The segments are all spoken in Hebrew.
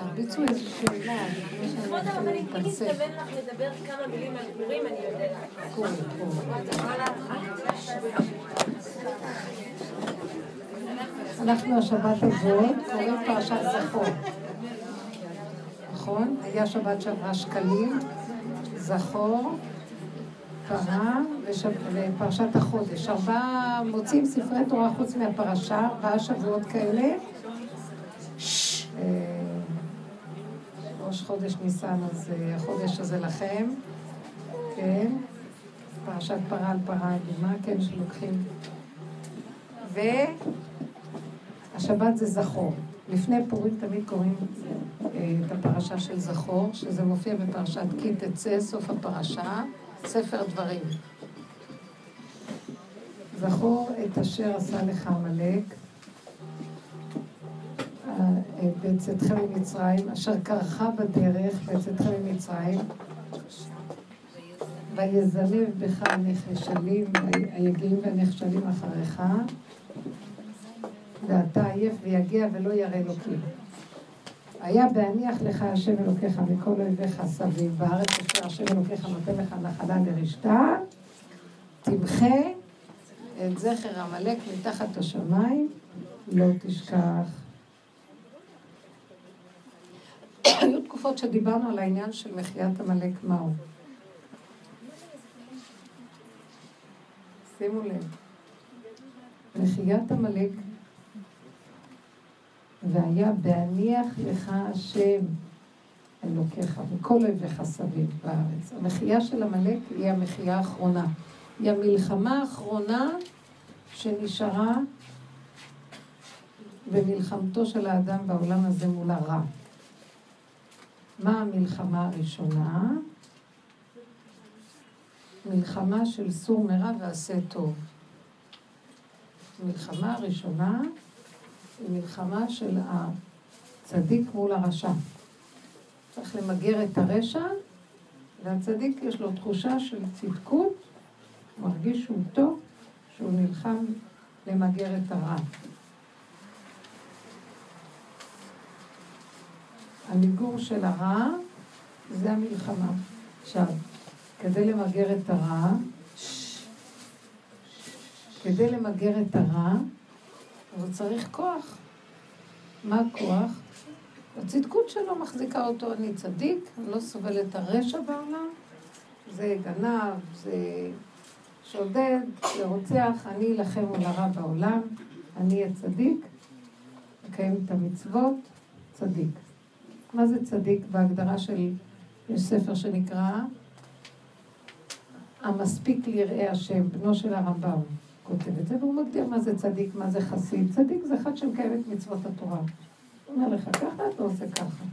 תרביצו שאלה, כבוד מתכוון לך לדבר כמה מילים על פורים, אני יודעת. אנחנו השבת הזאת קוראים פרשת זכור. נכון? היה שבת שעברה שקלים, זכור, פרה ופרשת החודש. ארבעה מוצאים ספרי תורה חוץ מהפרשה, ארבעה שבועות כאלה. ראש חודש ניסן, אז אה, החודש הזה לכם, כן? פרשת פרה על פרה אדומה, כן, שלוקחים. והשבת זה זכור. לפני פורים תמיד קוראים אה, את הפרשה של זכור, שזה מופיע בפרשת כי תצא, סוף הפרשה, ספר דברים. זכור את אשר עשה לך עמלק, בצאתכם ממצרים, אשר קרחה בדרך בצאתכם ממצרים, ויזנב בך הנחשלים, היגעים והנחשלים אחריך, ואתה עייף ויגיע ולא ירא אלוקים. היה בהניח לך השם אלוקיך מכל אויביך סביב, בארץ אשר השם אלוקיך נותן לך נחלה לרשתה, תמחה את זכר עמלק מתחת השמיים, לא תשכח. היו תקופות שדיברנו על העניין של מחיית עמלק מהו. שימו לב, מחיית עמלק והיה בהניח לך השם אלוקיך מכל אויביך סביב בארץ. המחייה של עמלק היא המחייה האחרונה. היא המלחמה האחרונה שנשארה במלחמתו של האדם בעולם הזה מול הרע. מה המלחמה הראשונה? מלחמה של סור מרע ועשה טוב. המלחמה הראשונה היא מלחמה של הצדיק מול הרשע. צריך למגר את הרשע, והצדיק יש לו תחושה של צדקות, מרגיש שהוא טוב, שהוא נלחם למגר את הרע. המיגור של הרע זה המלחמה. עכשיו, כדי למגר את הרע, כדי למגר את הרע, הוא צריך כוח. מה הכוח? הצדקות שלו מחזיקה אותו, אני צדיק, אני לא סובל את הרשע בעולם, זה גנב, זה שודד, זה רוצח, אני אלחם על הרע בעולם, אני אהיה צדיק, מקיים את המצוות, צדיק. מה זה צדיק בהגדרה של, יש ספר שנקרא המספיק ליראי השם, בנו של הרמב"ם כותב את זה, והוא מגדיר מה זה צדיק, מה זה חסיד. צדיק זה אחד שמקיים את מצוות התורה. הוא אומר לך ככה, אתה עושה ככה.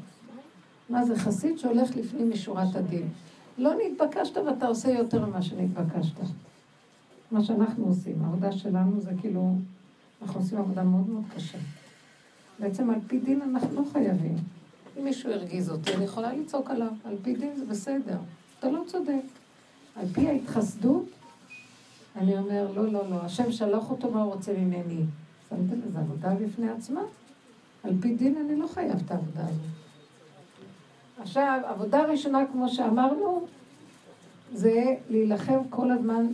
מה זה חסיד שהולך לפנים משורת הדין. לא נתבקשת ואתה עושה יותר ממה שנתבקשת. מה שאנחנו עושים, העבודה שלנו זה כאילו, אנחנו עושים עבודה מאוד מאוד קשה. בעצם על פי דין אנחנו לא חייבים. אם מישהו הרגיז אותי, אני יכולה לצעוק עליו. על פי דין זה בסדר. אתה לא צודק. על פי ההתחסדות, אני אומר, לא, לא, לא, השם שלח אותו, מה הוא רוצה ממני? שמתם לזה עבודה בפני עצמה? על פי דין אני לא חייב את העבודה הזאת. עכשיו, עבודה ראשונה, כמו שאמרנו, זה להילחם כל הזמן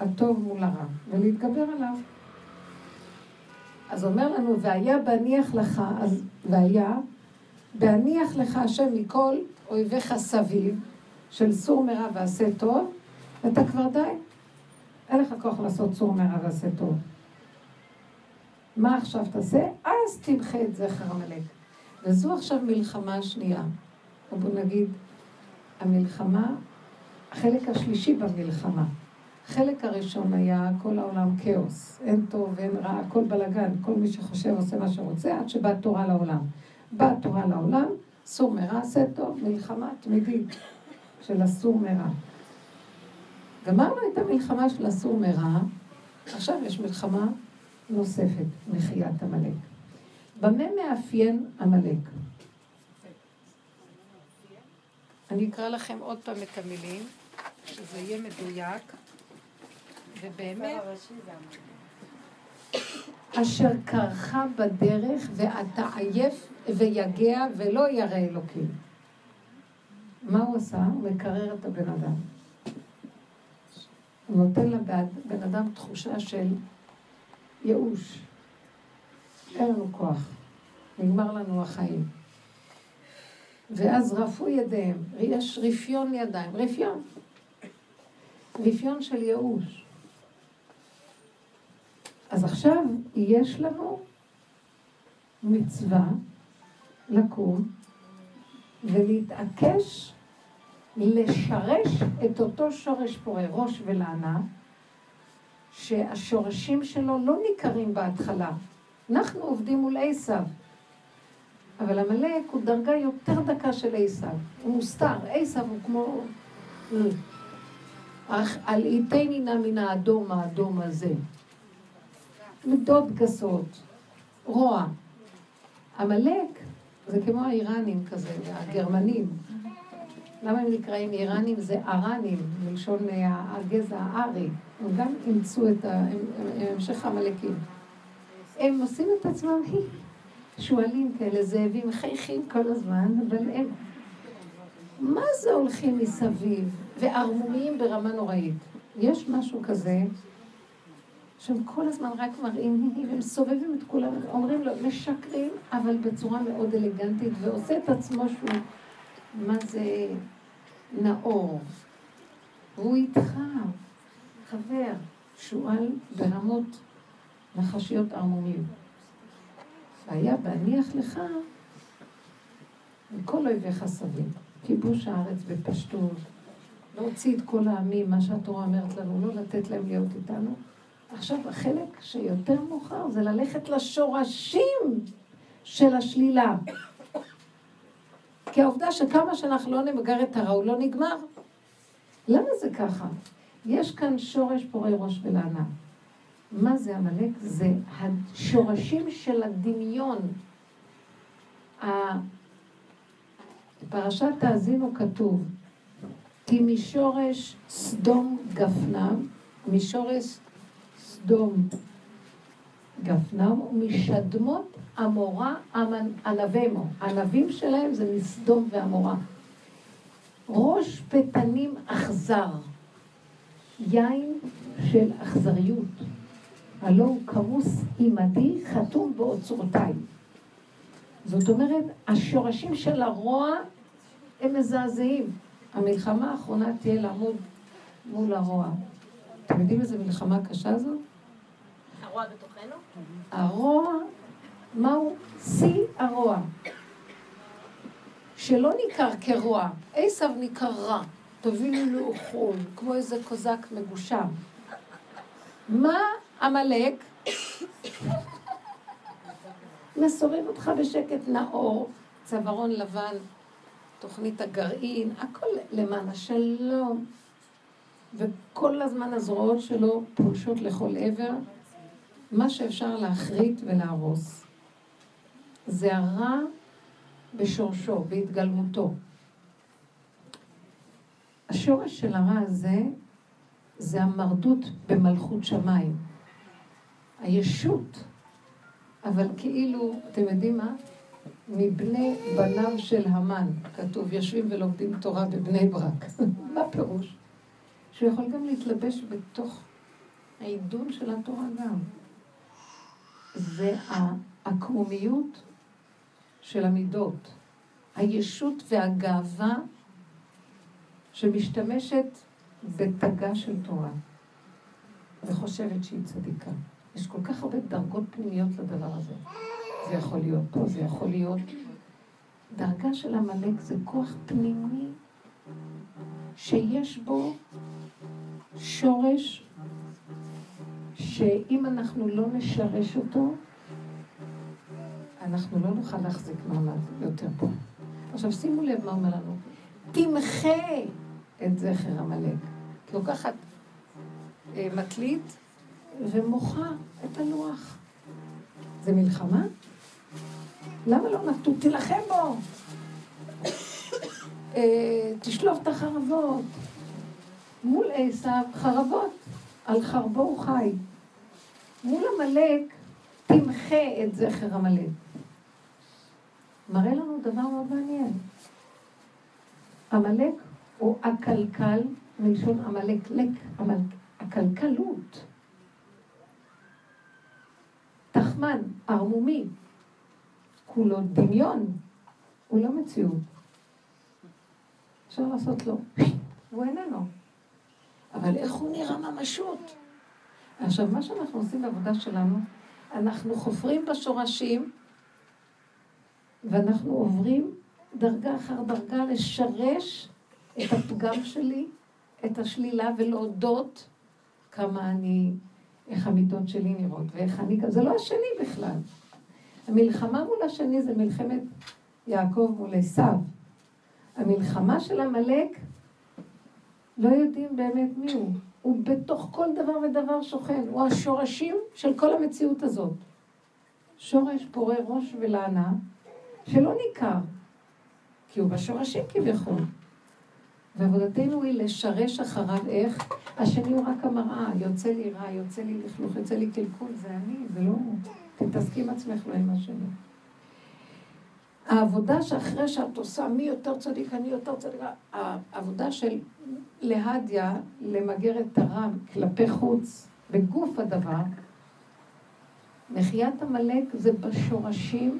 הטוב מול הרע, ולהתגבר עליו. אז אומר לנו, והיה בהניח לך, אז והיה, בהניח לך השם מכל אויביך סביב, של סור מרע ועשה טוב, אתה כבר די. אין לך כוח לעשות סור מרע ועשה טוב. מה עכשיו תעשה? אז תמחה את זכר עמלק. וזו עכשיו מלחמה שנייה. בואו נגיד, המלחמה, החלק השלישי במלחמה. החלק הראשון היה כל העולם כאוס, אין טוב, אין רע, הכל בלאגן, כל מי שחושב עושה מה שרוצה, עד שבאה תורה לעולם. באה תורה לעולם, סור מרע, עשה טוב, מלחמה תמידית של הסור מרע. גמרנו את המלחמה של הסור מרע, עכשיו יש מלחמה נוספת, מחיית עמלק. במה מאפיין עמלק? אני אקרא לכם עוד פעם את המילים, שזה יהיה מדויק, ובאמת... אשר קרחה בדרך ואתה עייף ויגע ולא ירא אלוקים. מה הוא עשה? הוא מקרר את הבן אדם. הוא נותן לבן אדם תחושה של ייאוש. אין לנו כוח. נגמר לנו החיים. ואז רפו ידיהם, יש רפיון ידיים, רפיון. רפיון של ייאוש. אז עכשיו יש לנו מצווה לקום ולהתעקש לשרש את אותו שורש פורה ראש ולענה, שהשורשים שלו לא ניכרים בהתחלה. אנחנו עובדים מול עשיו, אבל עמלק הוא דרגה יותר דקה של עשיו. הוא מוסתר, עשיו הוא כמו... אך על איתני נא מן האדום האדום הזה. מידות גסות, רוע. עמלק זה כמו האיראנים כזה, הגרמנים. למה הם נקראים איראנים? זה ארנים, מלשון הגזע הארי. הם גם אימצו את המשך העמלקים. הם עושים את עצמם שועלים כאלה, זאבים, חייכים כל הזמן, אבל הם... מה זה הולכים מסביב וערמומיים ברמה נוראית? יש משהו כזה שהם כל הזמן רק מראים, והם סובבים את כולם, אומרים לו, משקרים, אבל בצורה מאוד אלגנטית, ועושה את עצמו שהוא, מה זה נאור. והוא איתך, חבר, שועל ברמות נחשיות ערמומיות. והיה בהניח לך מכל אויביך סביב. כיבוש הארץ בפשטות, להוציא את כל העמים, מה שהתורה אומרת לנו, לא לתת להם להיות איתנו. עכשיו, החלק שיותר מאוחר זה ללכת לשורשים של השלילה. כי העובדה שכמה שאנחנו לא נמגר את הרע, הוא לא נגמר. למה זה ככה? יש כאן שורש פורה ראש ולענה. מה זה עמלק? זה השורשים של הדמיון. בפרשת תאזינו כתוב, כי משורש סדום גפנם, משורש סדום גפנם, ומשדמות עמורה ענבימו. ענבים שלהם זה מסדום ועמורה. ראש פתנים אכזר, יין של אכזריות. הלא הוא כמוס עימדי, חתום באוצרותיי. זאת אומרת, השורשים של הרוע הם מזעזעים. המלחמה האחרונה תהיה לעמוד מול הרוע. אתם יודעים איזה מלחמה קשה זו? הרוע בתוכנו? הרוע, מהו שיא הרוע? שלא ניכר כרוע, עשב ניכר רע. תבינו לאכול, כמו איזה קוזק מגושם. מה עמלק, מסובב אותך בשקט נאור, צווארון לבן, תוכנית הגרעין, הכל למען השלום. וכל הזמן הזרועות שלו פולשות לכל עבר, מה שאפשר להחריט ולהרוס. זה הרע בשורשו, בהתגלמותו. השורש של הרע הזה זה המרדות במלכות שמיים. הישות, אבל כאילו, אתם יודעים מה? מבני בניו של המן, כתוב, יושבים ולומדים תורה בבני ברק. מה פירוש? שהוא יכול גם להתלבש בתוך העידון של התורה גם. זה העקרומיות של המידות, הישות והגאווה שמשתמשת בתגה של תורה וחושבת שהיא צדיקה. יש כל כך הרבה דרגות פנימיות לדבר הזה. זה יכול להיות פה, זה יכול להיות... דרגה של עמלק זה כוח פנימי שיש בו שורש שאם אנחנו לא נשרש אותו, אנחנו לא נוכל להחזיק מעמד יותר פה. עכשיו שימו לב מה אומר לנו. תמחה את זכר עמלק. לוקחת אה, מקליט ומוחה את הלוח. זה מלחמה? למה לא נטו? תילחם בו. אה, תשלוף את החרבות. מול עשיו חרבות, על חרבו הוא חי. מול עמלק, תמחה את זכר עמלק. מראה לנו דבר מאוד מעניין. עמלק הוא הקלקל, מלשון עמלק, לק, עמלק, הקלקלות. תחמן, ערמומי, כולו דמיון, הוא לא מציאות. אפשר לעשות לו, הוא איננו. אבל איך הוא נראה ממשות? עכשיו, מה שאנחנו עושים בעבודה שלנו, אנחנו חופרים בשורשים, ואנחנו עוברים דרגה אחר דרגה לשרש את הפגם שלי, את השלילה, ולהודות כמה אני, איך המידות שלי נראות, ואיך אני, זה לא השני בכלל. המלחמה מול השני זה מלחמת יעקב מול עשיו. המלחמה של עמלק, לא יודעים באמת מי הוא. הוא בתוך כל דבר ודבר שוכן, הוא השורשים של כל המציאות הזאת. שורש פורה ראש ולענה, שלא ניכר, כי הוא בשורשים כביכול. ועבודתנו היא לשרש אחריו איך? השני הוא רק המראה, יוצא לי רע, יוצא לי לכלוך, יוצא לי קלקול, זה אני, זה לא... תתעסקי עם עצמך לא עם השני. העבודה שאחרי שאת עושה מי יותר צדיק, אני יותר צדיק, העבודה של להדיה, למגר את הרע כלפי חוץ, בגוף הדבר, מחיית עמלק זה בשורשים,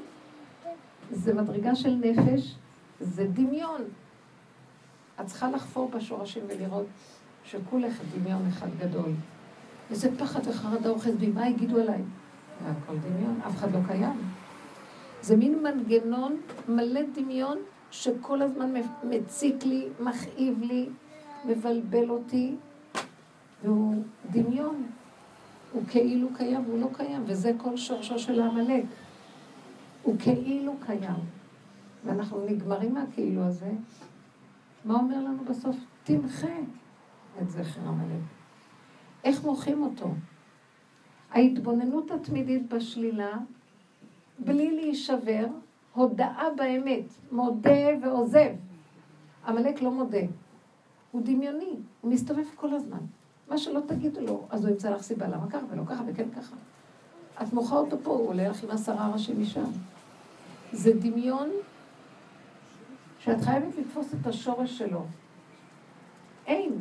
זה מדרגה של נפש, זה דמיון. את צריכה לחפור בשורשים ולראות שכולך דמיון אחד גדול. וזה פחד וחרדה אוחז בי, מה יגידו עליי? והכל דמיון, אף אחד לא קיים. זה מין מנגנון מלא דמיון שכל הזמן מציק לי, מכאיב לי, מבלבל אותי, והוא דמיון. הוא כאילו קיים והוא לא קיים, וזה כל שורשו של העמלק. הוא כאילו קיים. ואנחנו נגמרים מהכאילו הזה. מה אומר לנו בסוף? תמחה את זכר עמלק. איך מוחים אותו? ההתבוננות התמידית בשלילה בלי להישבר, הודאה באמת, מודה ועוזב. עמלק לא מודה, הוא דמיוני, הוא מסתובב כל הזמן. מה שלא תגידו לו, אז הוא ימצא לך סיבה למה ככה ולא ככה וכן ככה. את מוחה אותו פה, הוא עולה לך עם עשרה ראשים משם. זה דמיון שאת חייבת לתפוס את השורש שלו. אין.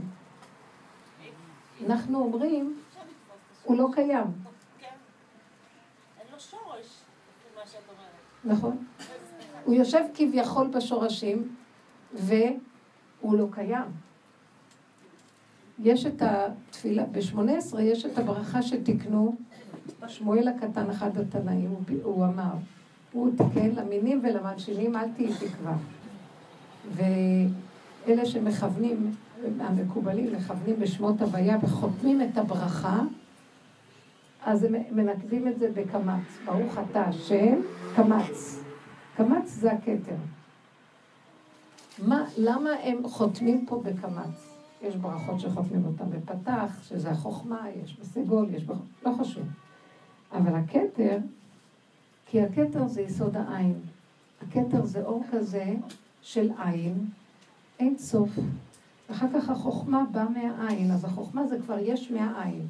אנחנו אומרים, הוא לא קיים. נכון. הוא יושב כביכול בשורשים, והוא לא קיים. יש את התפילה, ב-18 יש את הברכה שתיקנו, שמואל הקטן, אחד התנאים, הוא, אמר, הוא תיקן למינים ולמלשינים, אל תהיי תקווה. ואלה שמכוונים, המקובלים מכוונים בשמות הוויה וחותמים את הברכה, אז הם מנקבים את זה בקמץ. ברוך אתה השם, קמץ. קמץ זה הכתר. מה, למה הם חותמים פה בקמץ? יש ברכות שחותמים אותם בפתח, שזה החוכמה, יש בסגול, יש ב... לא חשוב. אבל הכתר, כי הכתר זה יסוד העין. הכתר זה אור כזה של עין, אין סוף. אחר כך החוכמה באה מהעין, אז החוכמה זה כבר יש מהעין,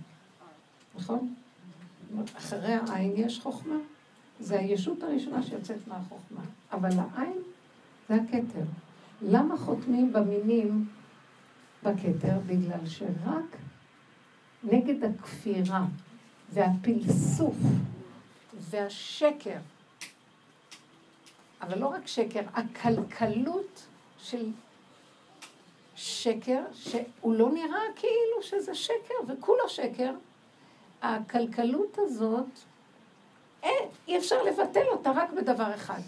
נכון? אחרי העין יש חוכמה. זה הישות הראשונה שיוצאת מהחוכמה. אבל העין זה הכתר. למה חותמים במינים בכתר? בגלל שרק נגד הכפירה והפלסוף והשקר, אבל לא רק שקר, הקלקלות של שקר, שהוא לא נראה כאילו שזה שקר, וכולו שקר, הקלקלות הזאת, אין, אי אפשר לבטל אותה רק בדבר אחד.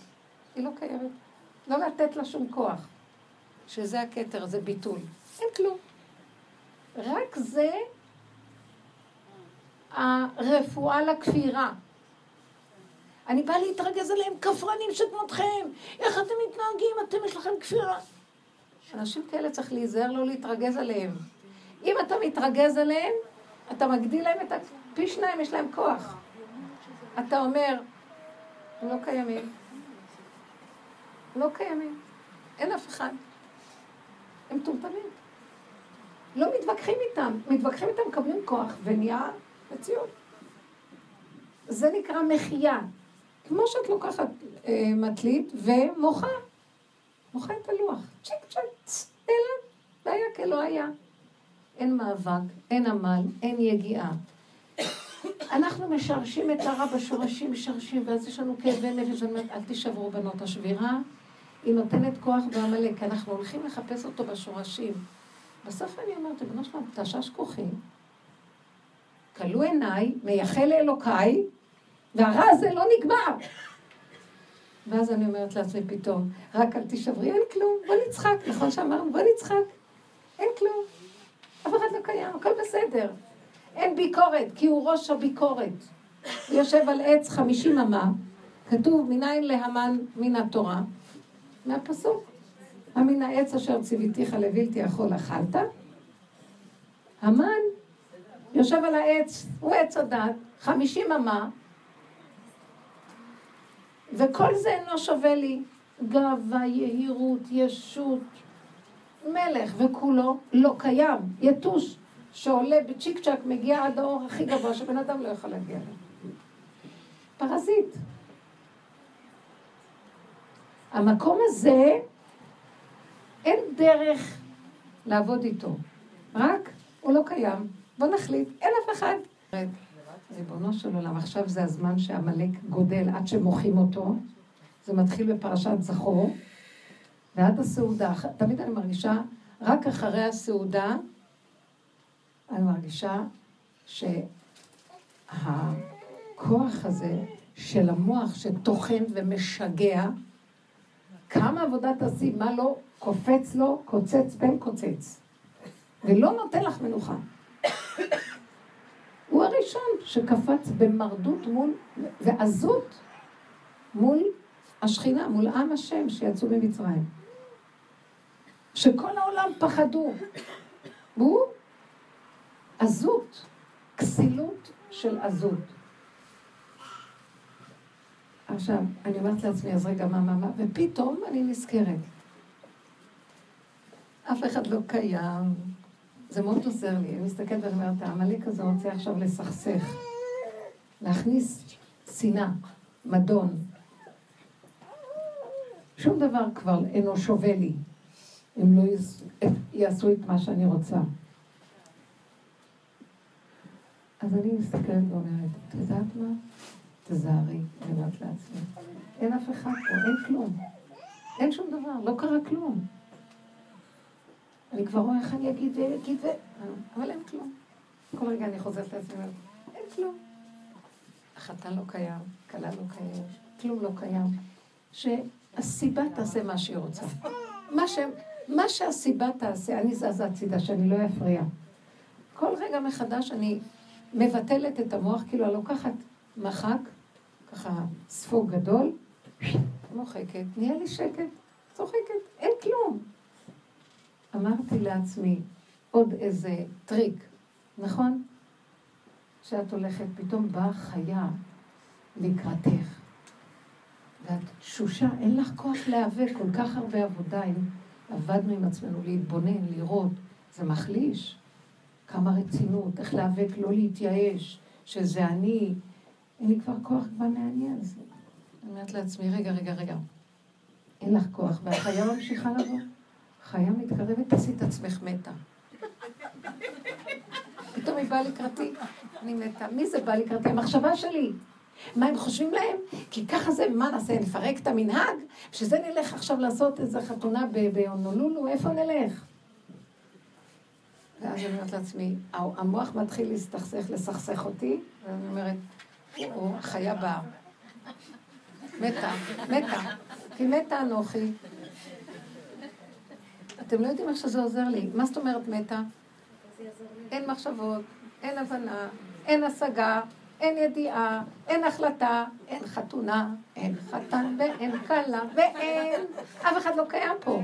היא לא קיימת. לא לתת לה שום כוח. שזה הכתר, זה ביטול. אין כלום. רק זה הרפואה לכפירה. אני באה להתרגז עליהם, כפרנים שכמותכם, איך אתם מתנהגים, אתם יש לכם כפירה. אנשים כאלה צריך להיזהר לא להתרגז עליהם. אם אתה מתרגז עליהם, אתה מגדיל להם את ה... פי שניים יש להם כוח. אתה אומר, הם לא קיימים. לא קיימים. אין אף אחד. הם מטומטמים. לא מתווכחים איתם. מתווכחים איתם, מקבלים כוח, ונהיה מציאות. זה נקרא מחייה. כמו שאת לוקחת אה, מטלית ומוחה. מוחה את הלוח. צ'יק צ'ק. לא היה כלא היה. אין מאבק, אין עמל, אין יגיעה. אנחנו משרשים את הרע בשורשים, משרשים, ואז יש לנו כאבי נפש, ואני אומרת, אל תישברו בנות השבירה, היא נותנת כוח בעמלק, אנחנו הולכים לחפש אותו בשורשים. בסוף אני אומרת, ריבונו שלום, תשש כוחי, כלו עיניי, מייחל לאלוקיי, והרע הזה לא נגמר. ואז אני אומרת לעצמי פתאום, רק אל תישברי, אין כלום, בוא נצחק, נכון שאמרנו, בוא נצחק, אין כלום. אף אחד לא קיים, הכל בסדר. אין ביקורת, כי הוא ראש הביקורת. הוא יושב על עץ חמישים אמה, כתוב מניין להמן מן התורה, מהפסוק. המן העץ אשר ציוויתיך לבלתי יכול אכלת. המן יושב על העץ, הוא עץ הדת, חמישים אמה, וכל זה אינו שווה לי גאווה, יהירות, ישות, מלך, וכולו לא קיים, יתוש, שעולה בצ'יק צ'אק, מגיע עד האור הכי גבוה שבן אדם לא יכול להגיע אליו. פרזיט. המקום הזה, אין דרך לעבוד איתו. רק, הוא לא קיים. בוא נחליט, אין אף אחד. ריבונו של עולם, עכשיו זה הזמן שעמלק גודל עד שמוחים אותו. זה מתחיל בפרשת זכור, ועד הסעודה. תמיד אני מרגישה, רק אחרי הסעודה, אני מרגישה שהכוח הזה של המוח שטוחן ומשגע, כמה עבודה תעשי, מה לא קופץ לו, קוצץ בן קוצץ. ולא נותן לך מנוחה. הוא הראשון שקפץ במרדות מול, ועזות מול השכינה, מול עם השם שיצאו ממצרים. שכל העולם פחדו. והוא עזות, כסילות של עזות. עכשיו, אני אומרת לעצמי, אז רגע, מה, מה, מה, ופתאום אני נזכרת. אף אחד לא קיים. זה מאוד עוזר לי. אני מסתכלת ואני אומרת, העמלק הזה רוצה עכשיו לסכסך, להכניס שנאה, מדון. שום דבר כבר אינו שווה לי, אם לא יעשו את מה שאני רוצה. אז אני מסתכלת ואומרת, את יודעת מה? תזהרי, אני אומרת לעצמי. אין אף אחד פה, אין כלום. אין שום דבר, לא קרה כלום. אני כבר רואה איך אני אגיד ואגיד ו... אבל אין כלום. כל רגע אני חוזרת לעצמי אין כלום. החתן לא קיים, כלה לא קיים, כלום לא קיים. שהסיבה תעשה מה שהיא רוצה. מה, ש... מה שהסיבה תעשה, אני זזה הצידה, שאני לא אפריע. כל רגע מחדש אני מבטלת את המוח, כאילו אני לוקחת מחק, ככה ספוג גדול, מוחקת, נהיה לי שקט, צוחקת, אין כלום. אמרתי לעצמי, עוד איזה טריק, נכון? שאת הולכת, פתאום באה חיה לקראתך, ואת תשושה, אין לך כוח להיאבק, כל כך הרבה עבודה, אם עבדנו עם עצמנו להתבונן, לראות, זה מחליש. כמה רצינות, איך להיאבק, לא להתייאש, שזה אני. אין לי כבר כוח כבר מהעניין הזה. אני אומרת לעצמי, רגע, רגע, רגע, אין לך כוח, והחיה ממשיכה לבוא. חיה מתקרבת, תעשי את עצמך מתה. פתאום היא באה לקראתי, אני מתה. מי זה בא לקראתי? המחשבה שלי. מה הם חושבים להם? כי ככה זה, מה נעשה? נפרק את המנהג? שזה נלך עכשיו לעשות איזה חתונה בהונולולו? איפה נלך? ואז אני אומרת לעצמי, המוח מתחיל להסתכסך, לסכסך אותי, ואני אומרת, הוא חיה באה. מתה, מתה, כי מתה אנוכי. אתם לא יודעים איך שזה עוזר לי. מה זאת אומרת מתה? אין מחשבות, אין הבנה, אין השגה, אין ידיעה, אין החלטה, אין חתונה, אין חתן ואין כלה ואין... אף אחד לא קיים פה.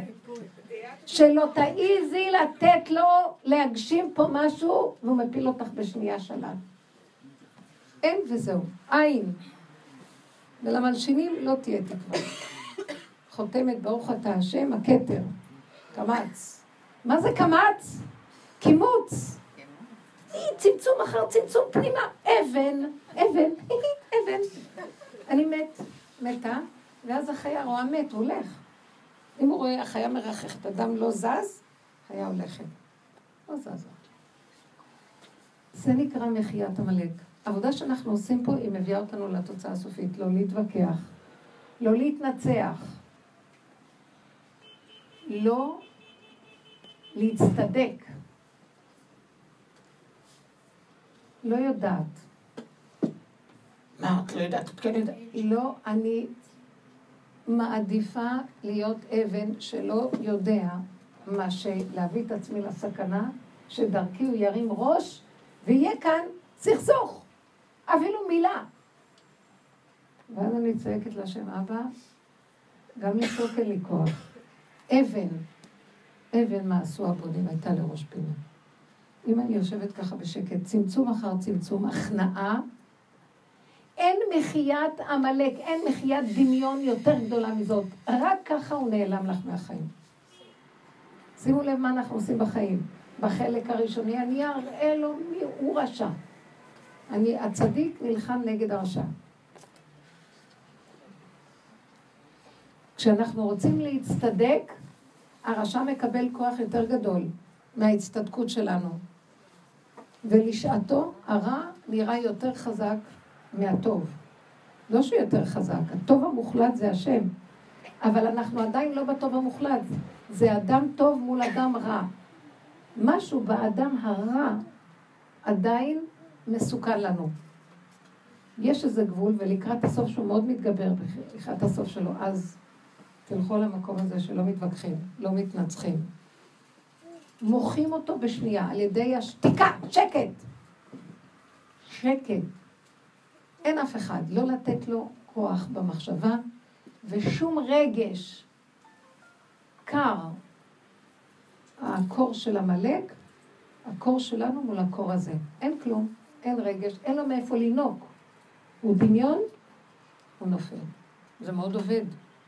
שלא תעיזי לתת לו להגשים פה משהו, והוא מפיל אותך בשנייה שלב. אין וזהו, אין. ולמלשינים לא תהיה תקווה. חותמת ברוך אתה השם, הכתר, קמץ. מה זה קמץ? קימוץ. צמצום אחר צמצום פנימה, אבן, אבן, אבן. אני מת, מתה, ואז החיה רואה מת, הוא הולך. אם הוא רואה החיה מרחכת, אדם לא זז, חיה הולכת. לא זזה. זה נקרא מחיית עמלק. העבודה שאנחנו עושים פה, היא מביאה אותנו לתוצאה הסופית. לא להתווכח, לא להתנצח, לא להצטדק. לא יודעת. מה, את לא יודעת? את כן יודעת. לא, אני מעדיפה להיות אבן שלא יודע מה שלהביא את עצמי לסכנה, שדרכי הוא ירים ראש, ויהיה כאן סכסוך, אפילו מילה. ואז אני צועקת להשם, אבא, גם לצעוק אין לי כוח. אבן, אבן מה עשו הבונים הייתה לראש פינה. אם אני יושבת ככה בשקט, צמצום אחר צמצום, הכנעה, אין מחיית עמלק, אין מחיית דמיון יותר גדולה מזאת. רק ככה הוא נעלם לך מהחיים. שימו לב מה אנחנו עושים בחיים. בחלק הראשוני אני אראה לו מי הוא רשע. אני, הצדיק נלחם נגד הרשע. כשאנחנו רוצים להצטדק, הרשע מקבל כוח יותר גדול מההצטדקות שלנו. ולשעתו הרע נראה יותר חזק מהטוב. לא שהוא יותר חזק, הטוב המוחלט זה השם. אבל אנחנו עדיין לא בטוב המוחלט. זה אדם טוב מול אדם רע. משהו באדם הרע עדיין מסוכן לנו. יש איזה גבול, ולקראת הסוף שהוא מאוד מתגבר, לקראת הסוף שלו, אז תלכו למקום הזה שלא מתווכחים, לא מתנצחים. מוחים אותו בשנייה על ידי השתיקה, שקט. שקט. אין אף אחד, לא לתת לו כוח במחשבה ושום רגש קר. הקור של עמלק, הקור שלנו מול הקור הזה. אין כלום, אין רגש, אין לו מאיפה לנהוג. הוא דמיון, הוא נופל. זה מאוד עובד.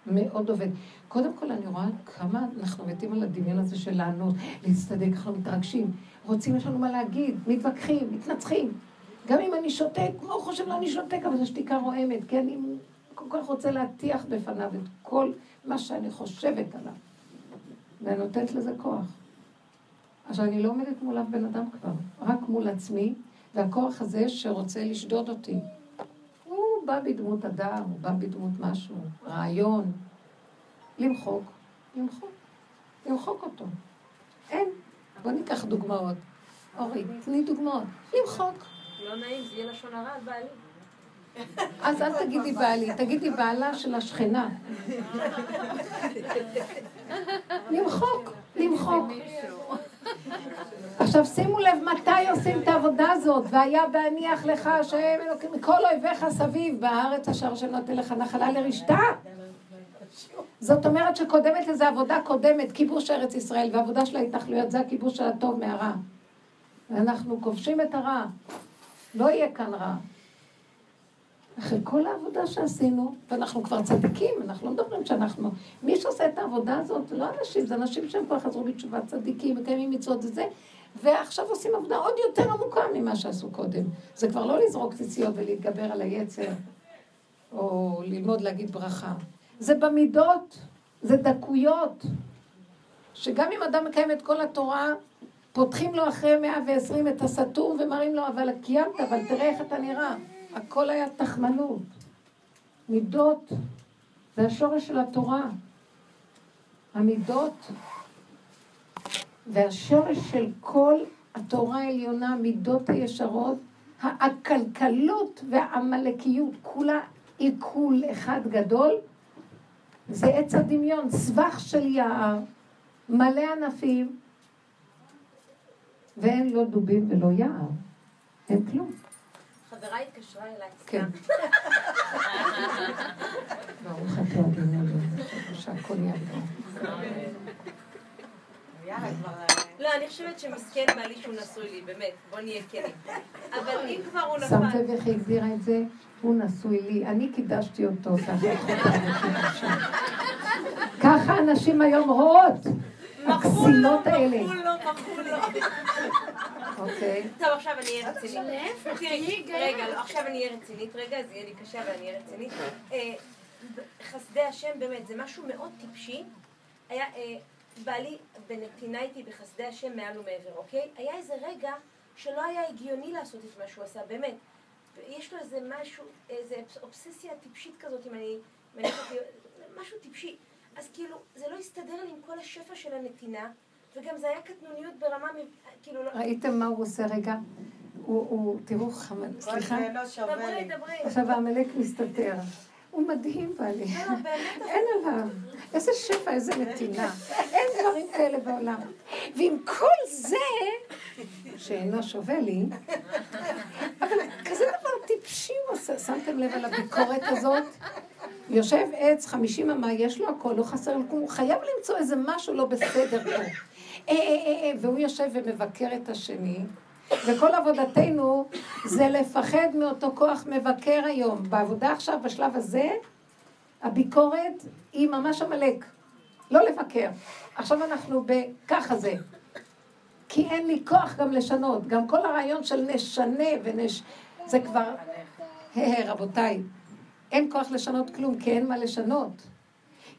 מאוד עובד. קודם כל, אני רואה כמה אנחנו מתים על הדמיון הזה של לענות, להצטדק, אנחנו מתרגשים, רוצים, יש לנו מה להגיד, מתווכחים, מתנצחים. גם אם אני שותק, מה הוא חושב, לא אני שותק, אבל זו שתיקה רועמת, כי אני כל כך רוצה להטיח בפניו את כל מה שאני חושבת עליו. ואני נותנת לזה כוח. עכשיו, אני לא עומדת מול אף בן אדם כבר, רק מול עצמי, והכוח הזה שרוצה לשדוד אותי. בא בדמות אדם, הוא בא בדמות משהו, רעיון. למחוק, למחוק, למחוק אותו. אין. בוא ניקח דוגמאות. אורי, תני דוגמאות. למחוק. לא נעים, זה יהיה לשון הרע על בעלי. אז אל תגידי בעלי, תגידי בעלה של השכנה. למחוק, למחוק. עכשיו שימו לב מתי עושים את העבודה הזאת, והיה בהניח לך השם אלוקים מכל אויביך סביב בארץ אשר שנותן לך נחלה לרשתה. זאת אומרת שקודמת לזה עבודה קודמת, כיבוש ארץ ישראל, ועבודה של ההתנחלויות זה הכיבוש הטוב מהרע. ואנחנו כובשים את הרע. לא יהיה כאן רע. אחרי כל העבודה שעשינו, ואנחנו כבר צדיקים, אנחנו לא מדברים שאנחנו... מי שעושה את העבודה הזאת לא אנשים, זה אנשים שהם כבר חזרו בתשובה צדיקים, מקיימים מצוות וזה, ועכשיו עושים עבודה עוד יותר עמוקה ממה שעשו קודם. זה כבר לא לזרוק ציציות ולהתגבר על היצר, או ללמוד להגיד ברכה. זה במידות, זה דקויות. שגם אם אדם מקיים את כל התורה, פותחים לו אחרי 120 את הסתום ומראים לו, אבל קיימת, אבל תראה איך אתה נראה. הכל היה תחמנות. מידות, זה השורש של התורה. המידות והשורש של כל התורה העליונה, מידות הישרות, העקלקלות והעמלקיות, כולה עיכול אחד גדול, זה עץ הדמיון, סבך של יער, מלא ענפים, ואין לא דובים ולא יער, אין כלום. חברה התקשרה אליי. כן. ברוך אתה אדוני שהכל יעבור. לא, אני חושבת שמסכן בעלי שהוא נשוי לי, באמת, בוא נהיה כנים. אבל אם כבר הוא נפל... שמת לב איך היא הגדירה את זה? הוא נשוי לי, אני קידשתי אותו, ככה הנשים היום רואות. הכסילות האלה. מכרו לו, מכרו לו. אוקיי. טוב, עכשיו אני אהיה רצינית. רגע, לא, עכשיו אני אהיה רצינית, רגע, זה יהיה לי קשה, אבל אני אהיה רצינית. אה, חסדי השם, באמת, זה משהו מאוד טיפשי. היה, אה, בעלי בנתינה איתי בחסדי השם מעל ומעבר, אוקיי? היה איזה רגע שלא היה הגיוני לעשות את מה שהוא עשה, באמת. יש לו איזה משהו, איזה אובססיה טיפשית כזאת, אם אני... משהו טיפשי. אז כאילו, זה לא הסתדר לי עם כל השפע של הנתינה, וגם זה היה קטנוניות ברמה, כאילו... לא- ראיתם מה הוא עושה רגע? הוא, הוא, תראו, חמד, סליחה. לא דברי, דברי. עכשיו העמלק מסתתר. הוא מדהים בעלי. לא, אין עליו. איזה שפע, איזה נתינה. אין דברים כאלה בעולם. ועם כל זה, שאינו שווה לי, אבל כזה דבר טיפשי הוא עושה. שמתם לב על הביקורת הזאת? יושב עץ, חמישים אמה, יש לו הכל, לא חסר לו כלום, הוא חייב למצוא איזה משהו לא בסדר פה. אה, אה, אה, והוא יושב ומבקר את השני, וכל עבודתנו זה לפחד מאותו כוח מבקר היום. בעבודה עכשיו, בשלב הזה, הביקורת היא ממש עמלק. לא לבקר. עכשיו אנחנו בככה זה. כי אין לי כוח גם לשנות. גם כל הרעיון של נשנה ונש... זה כבר... רבותיי, אין כוח לשנות כלום, כי אין מה לשנות.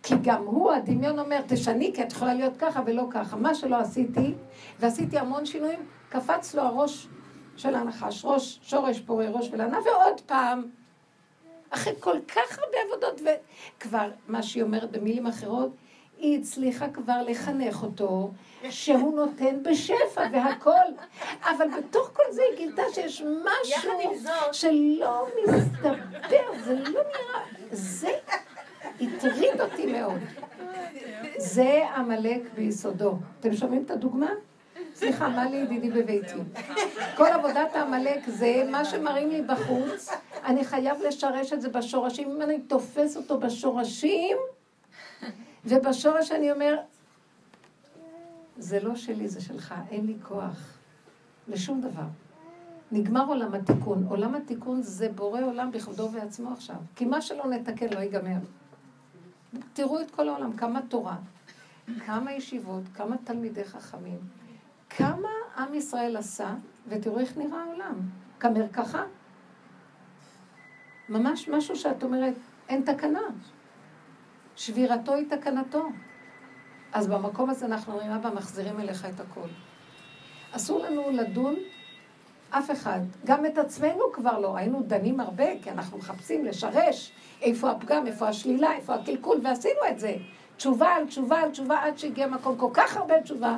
כי גם הוא, הדמיון אומר, תשני, כי את יכולה להיות ככה ולא ככה. מה שלא עשיתי, ועשיתי המון שינויים, קפץ לו הראש של הנחש, ראש, שורש פורה ראש ולענה, ועוד פעם. אחרי כל כך הרבה עבודות, וכבר, מה שהיא אומרת במילים אחרות, היא הצליחה כבר לחנך אותו, שהוא נותן בשפע והכל. אבל בתוך כל זה היא גילתה שיש משהו שלא מסתבר, זה לא נראה, זה הטריד אותי מאוד. זה עמלק ביסודו. אתם שומעים את הדוגמה? סליחה, מה לי ידידי בביתי? כל עבודת העמלק זה מה שמראים לי בחוץ, אני חייב לשרש את זה בשורשים. אם אני תופס אותו בשורשים, ובשורש אני אומר, זה לא שלי, זה שלך, אין לי כוח לשום דבר. נגמר עולם התיקון. עולם התיקון זה בורא עולם בכבודו ובעצמו עכשיו. כי מה שלא נתקן לא ייגמר. תראו את כל העולם, כמה תורה, כמה ישיבות, כמה תלמידי חכמים, כמה עם ישראל עשה, ותראו איך נראה העולם. כמרקחה. ממש משהו שאת אומרת, אין תקנה. שבירתו היא תקנתו. אז במקום הזה אנחנו אומרים, אבא, מחזירים אליך את הכל. אסור לנו לדון אף אחד. גם את עצמנו כבר לא. היינו דנים הרבה, כי אנחנו מחפשים לשרש איפה הפגם, איפה השלילה, איפה הקלקול, ועשינו את זה. תשובה על תשובה על תשובה, עד שהגיע מקום כל כך הרבה תשובה.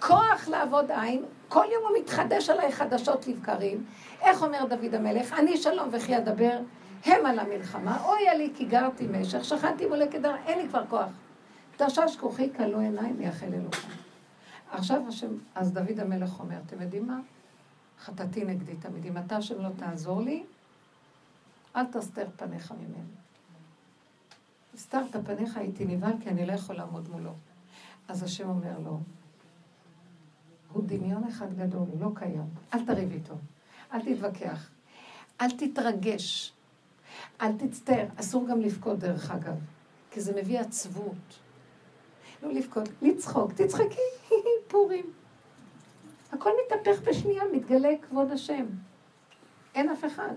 כוח לעבוד עין, כל יום הוא מתחדש עליי חדשות לבקרים. איך אומר דוד המלך? אני שלום וכי אדבר, הם על המלחמה. אוי לי כי גרתי משך, שכנתי מולי כדר, אין לי כבר כוח. תשש כוחי כלו עיניים מייחל אלוקים. עכשיו השם, אז דוד המלך אומר, אתם יודעים מה? חטאתי נגדי תמיד. אם אתה השם לא תעזור לי, אל תסתר פניך ממני. הסתרת פניך הייתי נבהל כי אני לא יכול לעמוד מולו. אז השם אומר לו, הוא דמיון אחד גדול, הוא לא קיים. אל תריב איתו, אל תתווכח, אל תתרגש, אל תצטער. אסור גם לבכות דרך אגב, כי זה מביא עצבות. לא לבכות, לצחוק, תצחקי, פורים. הכל מתהפך בשנייה, מתגלה כבוד השם. אין אף אחד.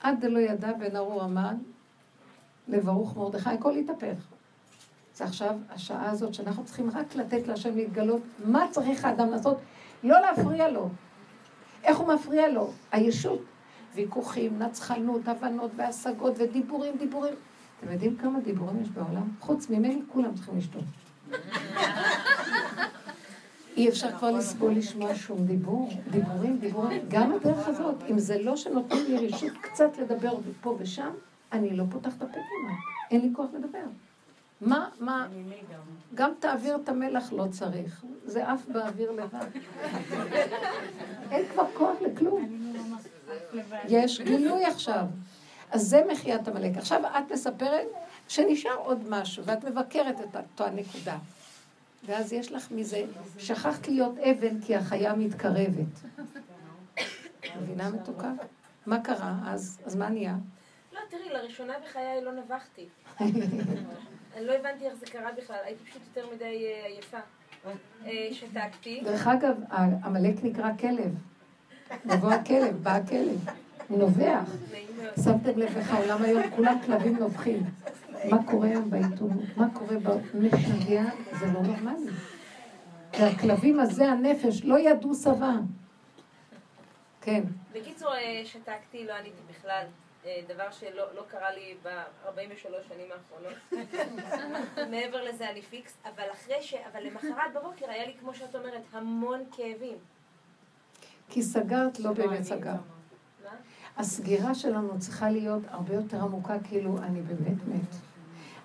עד דלא ידע בן ארור המן לברוך מרדכי, הכל התהפך. זה עכשיו השעה הזאת שאנחנו צריכים רק לתת להשם להתגלות מה צריך האדם לעשות, לא להפריע לו. איך הוא מפריע לו? הישות. ויכוחים, נצחנות, הבנות והשגות ודיבורים, דיבורים. אתם יודעים כמה דיבורים יש בעולם? חוץ ממני כולם צריכים לשתות. אי אפשר כבר לסבול לשמוע שום דיבור, דיבורים, דיבורים. גם הדרך הזאת, אם זה לא שנותנים לי רשות קצת לדבר פה ושם, אני לא פותחת את הפה כמעט. אין לי כוח לדבר. מה, מה, גם תעביר את המלח לא צריך, זה עף באוויר לבד. אין כבר כוח לכלום. יש גילוי עכשיו. אז זה מחיית עמלק. עכשיו את מספרת שנשאר עוד משהו, ואת מבקרת את אותה נקודה. ואז יש לך מזה, שכחת להיות אבן כי החיה מתקרבת. מבינה מתוקה? מה קרה אז? אז מה נהיה? לא, תראי, לראשונה בחיי לא נבחתי. אני לא הבנתי איך זה קרה בכלל, הייתי פשוט יותר מדי אה, עייפה. אה, שתקתי. דרך אגב, עמלק נקרא כלב. יבוא הכלב, בא הכלב. הוא נובח. שמתם לב איך העולם היום, כולם כלבים נובחים. מה קורה היום בעיתונות? מה קורה במשגע? זה לא נורמלי. והכלבים הזה, הנפש, לא ידעו שבה. כן. בקיצור, אה, שתקתי, לא עניתי בכלל. אה, דבר שלא לא קרה לי ב-43 שנים האחרונות. מעבר לזה אני פיקס, אבל אחרי ש... אבל למחרת בבוקר היה לי, כמו שאת אומרת, המון כאבים. כי סגרת, לא באמת סגרת. הסגירה שלנו צריכה להיות הרבה יותר עמוקה, כאילו, אני באמת מת.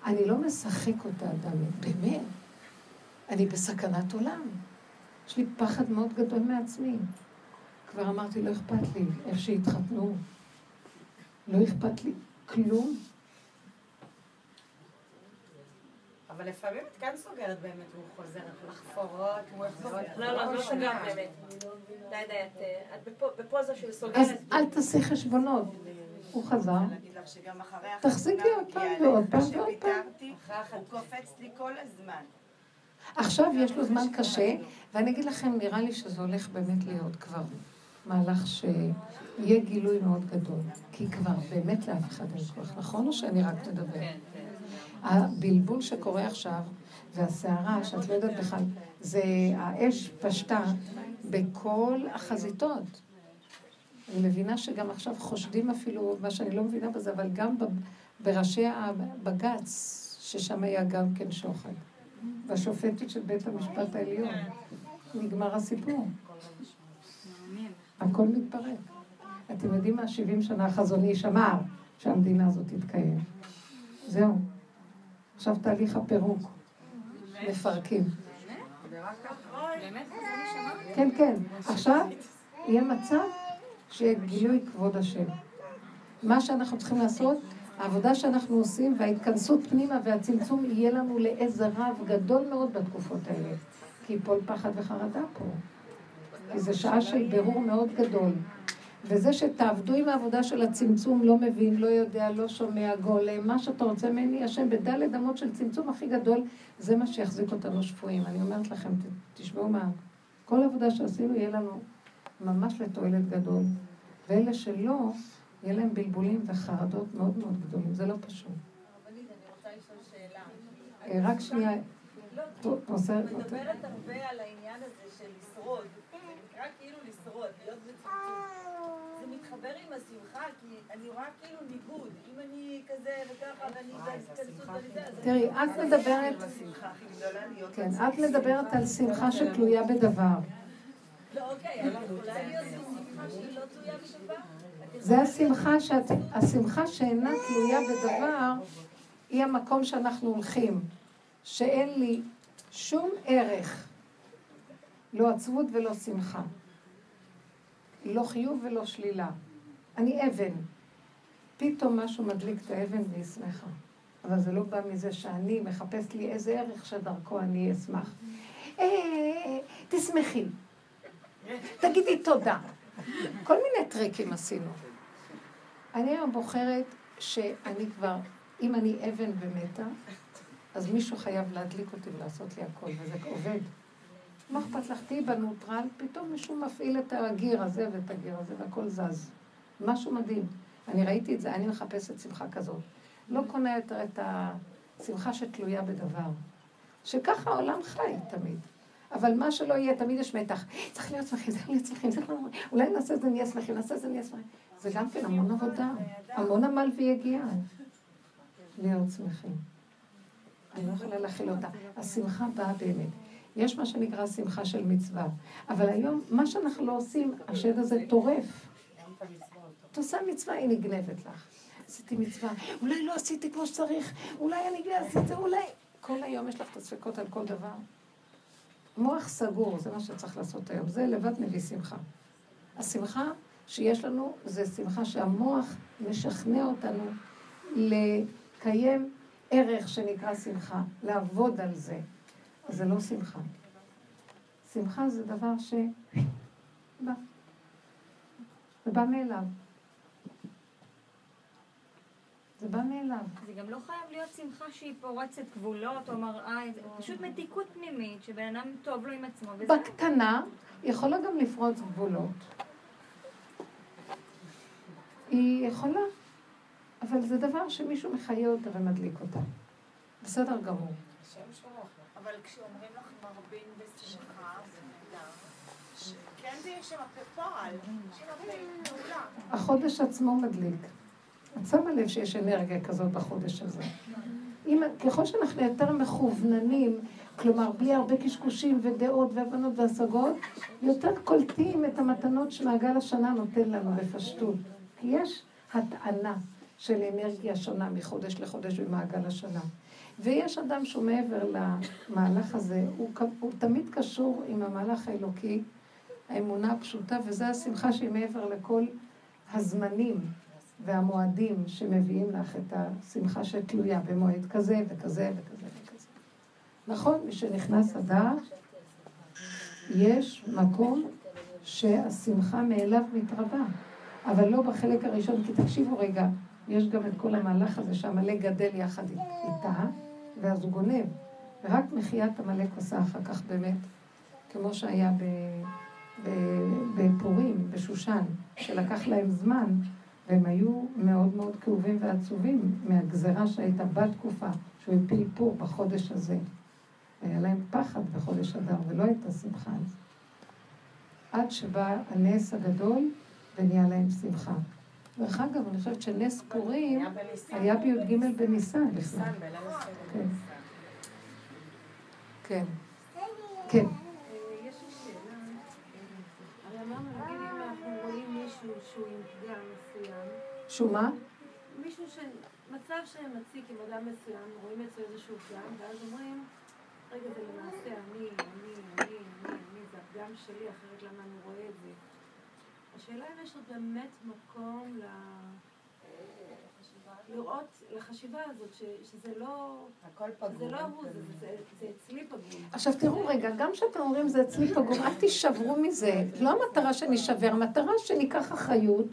אני לא משחק אותה אדם, באמת. אני בסכנת עולם. יש לי פחד מאוד גדול מעצמי. כבר אמרתי, לא אכפת לי איך שהתחתנו. לא אכפת לי כלום. אבל לפעמים את כן סוגרת באמת, והוא חוזר לחפור עוד, הוא יחזור. לא, לא, לא סוגרת באמת. די, די, את בפוזה של סוגרת. אז אל תעשי חשבונות. הוא חזר. תחזיקי עוד פעם ועוד פעם ועוד פעם. הוא קופץ לי כל הזמן. עכשיו יש לו זמן קשה, ואני אגיד לכם, נראה לי שזה הולך באמת להיות כבר מהלך שיהיה גילוי מאוד גדול. כי כבר באמת לאף אחד אין כוח, נכון או שאני רק מדבר? כן, כן. הבלבול שקורה עכשיו, והסערה, שאת לא יודעת בכלל, זה האש פשטה בכל החזיתות. אני מבינה שגם עכשיו חושדים אפילו, מה שאני לא מבינה בזה, אבל גם בראשי הבג"ץ, ששם היה גם כן שוחד. והשופטת של בית המשפט העליון. נגמר הסיפור. הכל מתפרק. אתם יודעים מה? 70 שנה החזון איש אמר שהמדינה הזאת תתקיים. זהו. עכשיו תהליך הפירוק. מפרקים. כן, כן. עכשיו יהיה מצב שיהיה גילוי כבוד השם. מה שאנחנו צריכים לעשות, העבודה שאנחנו עושים וההתכנסות פנימה והצמצום יהיה לנו לעזר רב גדול מאוד בתקופות האלה. כי יפול פחד וחרדה פה. כי זו שעה של בירור מאוד גדול. וזה שתעבדו עם העבודה של הצמצום, לא מבין, לא יודע, לא שומע, גולם, מה שאתה רוצה ממני, השם בדלת אמות של צמצום הכי גדול, זה מה שיחזיק אותנו שפויים. אני אומרת לכם, תשמעו מה, כל עבודה שעשינו יהיה לנו ממש לתועלת גדול. ואלה שלא, יהיה להם בלבולים וחרדות מאוד מאוד גדולים, זה לא פשוט. אה, רק שנייה. לא, את מדברת הרבה על העניין הזה של לשרוד. זה נקרא כאילו לשרוד, להיות בצמצום. זה מתחבר עם השמחה, כי אני רואה כאילו ניגוד. אם אני כזה וככה ואני בהתכנסות וזה, אז... תראי, את מדברת... כן, את מדברת על שמחה שתלויה בדבר. לא, אוקיי, אבל אולי להיות שמחה שהיא לא תלויה בדבר? זה השמחה, שאת, השמחה שאינה תלויה בדבר, היא המקום שאנחנו הולכים. שאין לי שום ערך, לא עצבות ולא שמחה. לא חיוב ולא שלילה. אני אבן. פתאום משהו מדליק את האבן והיא שמחה. אבל זה לא בא מזה שאני מחפש לי איזה ערך שדרכו אני אשמח. אה, תשמחי. תגידי תודה. כל מיני טריקים עשינו. אני היום בוחרת שאני כבר, אם אני אבן ומתה, אז מישהו חייב להדליק אותי ולעשות לי הכל, וזה עובד. מה אכפת לך? תהיי בנוטרל, פתאום מישהו מפעיל את הגיר הזה ואת הגיר הזה, והכל זז. משהו מדהים. אני ראיתי את זה, אני מחפשת שמחה כזאת. לא קונה יותר את השמחה שתלויה בדבר. שככה העולם חי תמיד. אבל מה שלא יהיה, תמיד יש מתח. צריך להיות שמחים, צריך להיות שמחים, צריך להיות... אולי נעשה את זה, נהיה שמחים, נעשה את זה, נהיה שמחים. זה גם כן המון עבודה, המון עמל ויגיעה. להיות שמחים. אני לא יכולה להכיל אותה. השמחה באה באמת. יש מה שנקרא שמחה של מצווה. אבל היום, מה שאנחנו לא עושים, השד הזה טורף. את עושה מצווה, היא נגנבת לך. עשיתי מצווה, אולי לא עשיתי כמו שצריך, אולי אני עשיתי, אולי... כל היום יש לך את הספקות על כל דבר. מוח סגור, זה מה שצריך לעשות היום. זה לבד מביא שמחה. השמחה שיש לנו זה שמחה שהמוח משכנע אותנו לקיים ערך שנקרא שמחה, לעבוד על זה. זה לא שמחה. שמחה זה דבר ש... בא. זה בא מאליו. זה בא מאליו. זה גם לא חייב להיות שמחה שהיא פורצת גבולות או מראה זה, פשוט מתיקות פנימית, שבן אדם טוב לו עם עצמו. וזה... בקטנה, יכולה גם לפרוץ גבולות. היא יכולה, אבל זה דבר שמישהו מחיה אותה ומדליק אותה. בסדר גמור. אבל כשאומרים לך מרבין בשמחה, כן זה יש שם פועל, החודש עצמו מדליק. את שמה לב שיש אנרגיה כזאת בחודש הזה. אם, ככל שאנחנו יותר מכווננים, כלומר בלי הרבה קשקושים ודעות והבנות והשגות, יותר קולטים את המתנות שמעגל השנה נותן לנו בפשטות. כי יש הטענה של אנרגיה שונה מחודש לחודש במעגל השנה. ויש אדם שהוא מעבר למהלך הזה, הוא, הוא תמיד קשור עם המהלך האלוקי, האמונה הפשוטה, וזו השמחה שהיא מעבר לכל הזמנים והמועדים שמביאים לך את השמחה שתלויה במועד כזה וכזה וכזה וכזה. נכון, משנכנס אדר, יש מקום שהשמחה מאליו מתרבה, אבל לא בחלק הראשון, כי תקשיבו רגע, יש גם את כל המהלך הזה שעמלק גדל יחד איתה, ואז הוא גונב. ורק מחיית עמלק עושה אחר כך באמת, כמו שהיה בפורים, בשושן, שלקח להם זמן, והם היו מאוד מאוד כאובים ועצובים מהגזרה שהייתה בתקופה, שהוא הפיל פור בחודש הזה. היה להם פחד בחודש אדר, ולא הייתה שמחה על זה. עד שבא הנס הגדול ונהיה להם שמחה. דרך אגב, אני חושבת שנס פורים היה בי"ג בניסן בכלל. כן. כן. כן. שהוא מה? מישהו ש... מצב שמציק עם אדם מסוים, רואים אצלו איזשהו פגם, ואז אומרים, רגע, זה למעשה אני, אני, אני, אני, אני, זה הפגם שלי, אחרת למה אני רואה את זה? השאלה אם יש עוד באמת מקום ל... לראות, לחשיבה הזאת, ש, שזה לא... הכל פגום. שזה לא הוא, זה, זה, זה אצלי פגום. עכשיו תראו רגע, גם כשאתם אומרים זה אצלי פגום, אל תישברו מזה. לא המטרה שנשבר, המטרה שניקח אחריות.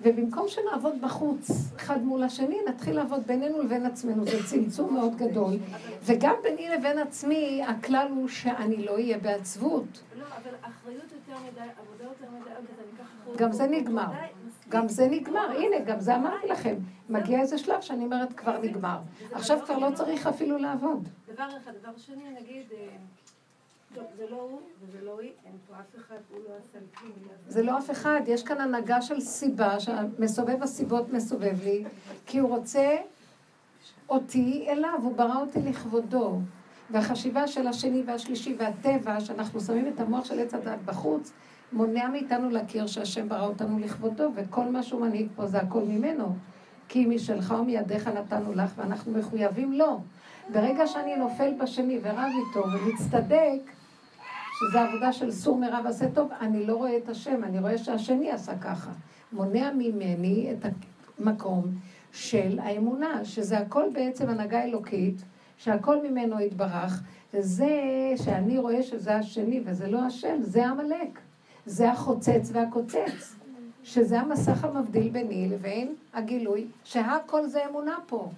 ובמקום שנעבוד בחוץ, אחד מול השני, נתחיל לעבוד בינינו לבין עצמנו. זה צמצום מאוד גדול. וגם ביני לבין עצמי, הכלל הוא שאני לא אהיה בעצבות. לא, אבל אחריות יותר מדי, עבודה יותר מדי, אז אני אקח אחריות. גם זה נגמר. גם זה נגמר. הנה, גם זה אמרתי לכם. מגיע איזה שלב שאני אומרת, כבר נגמר. עכשיו כבר לא צריך אפילו לעבוד. דבר אחד. דבר שני, נגיד... לא לא לא. זה לא אף אחד, יש כאן הנהגה של סיבה, שמסובב הסיבות מסובב לי, כי הוא רוצה אותי אליו, הוא ברא אותי לכבודו. והחשיבה של השני והשלישי והטבע, שאנחנו שמים את המוח של עץ הדת בחוץ, מונע מאיתנו להכיר שהשם ברא אותנו לכבודו, וכל מה שהוא מנהיג פה זה הכל ממנו. כי משלך ומידיך נתנו לך, ואנחנו מחויבים לו. ברגע שאני נופל בשני ורב איתו ומצטדק, שזה עבודה של סור מרע ועשה טוב, אני לא רואה את השם, אני רואה שהשני עשה ככה. מונע ממני את המקום של האמונה, שזה הכל בעצם הנהגה אלוקית, שהכל ממנו יתברך, וזה שאני רואה שזה השני וזה לא השם, זה עמלק. זה החוצץ והקוצץ, שזה המסך המבדיל ביני לבין הגילוי, שהכל זה אמונה פה.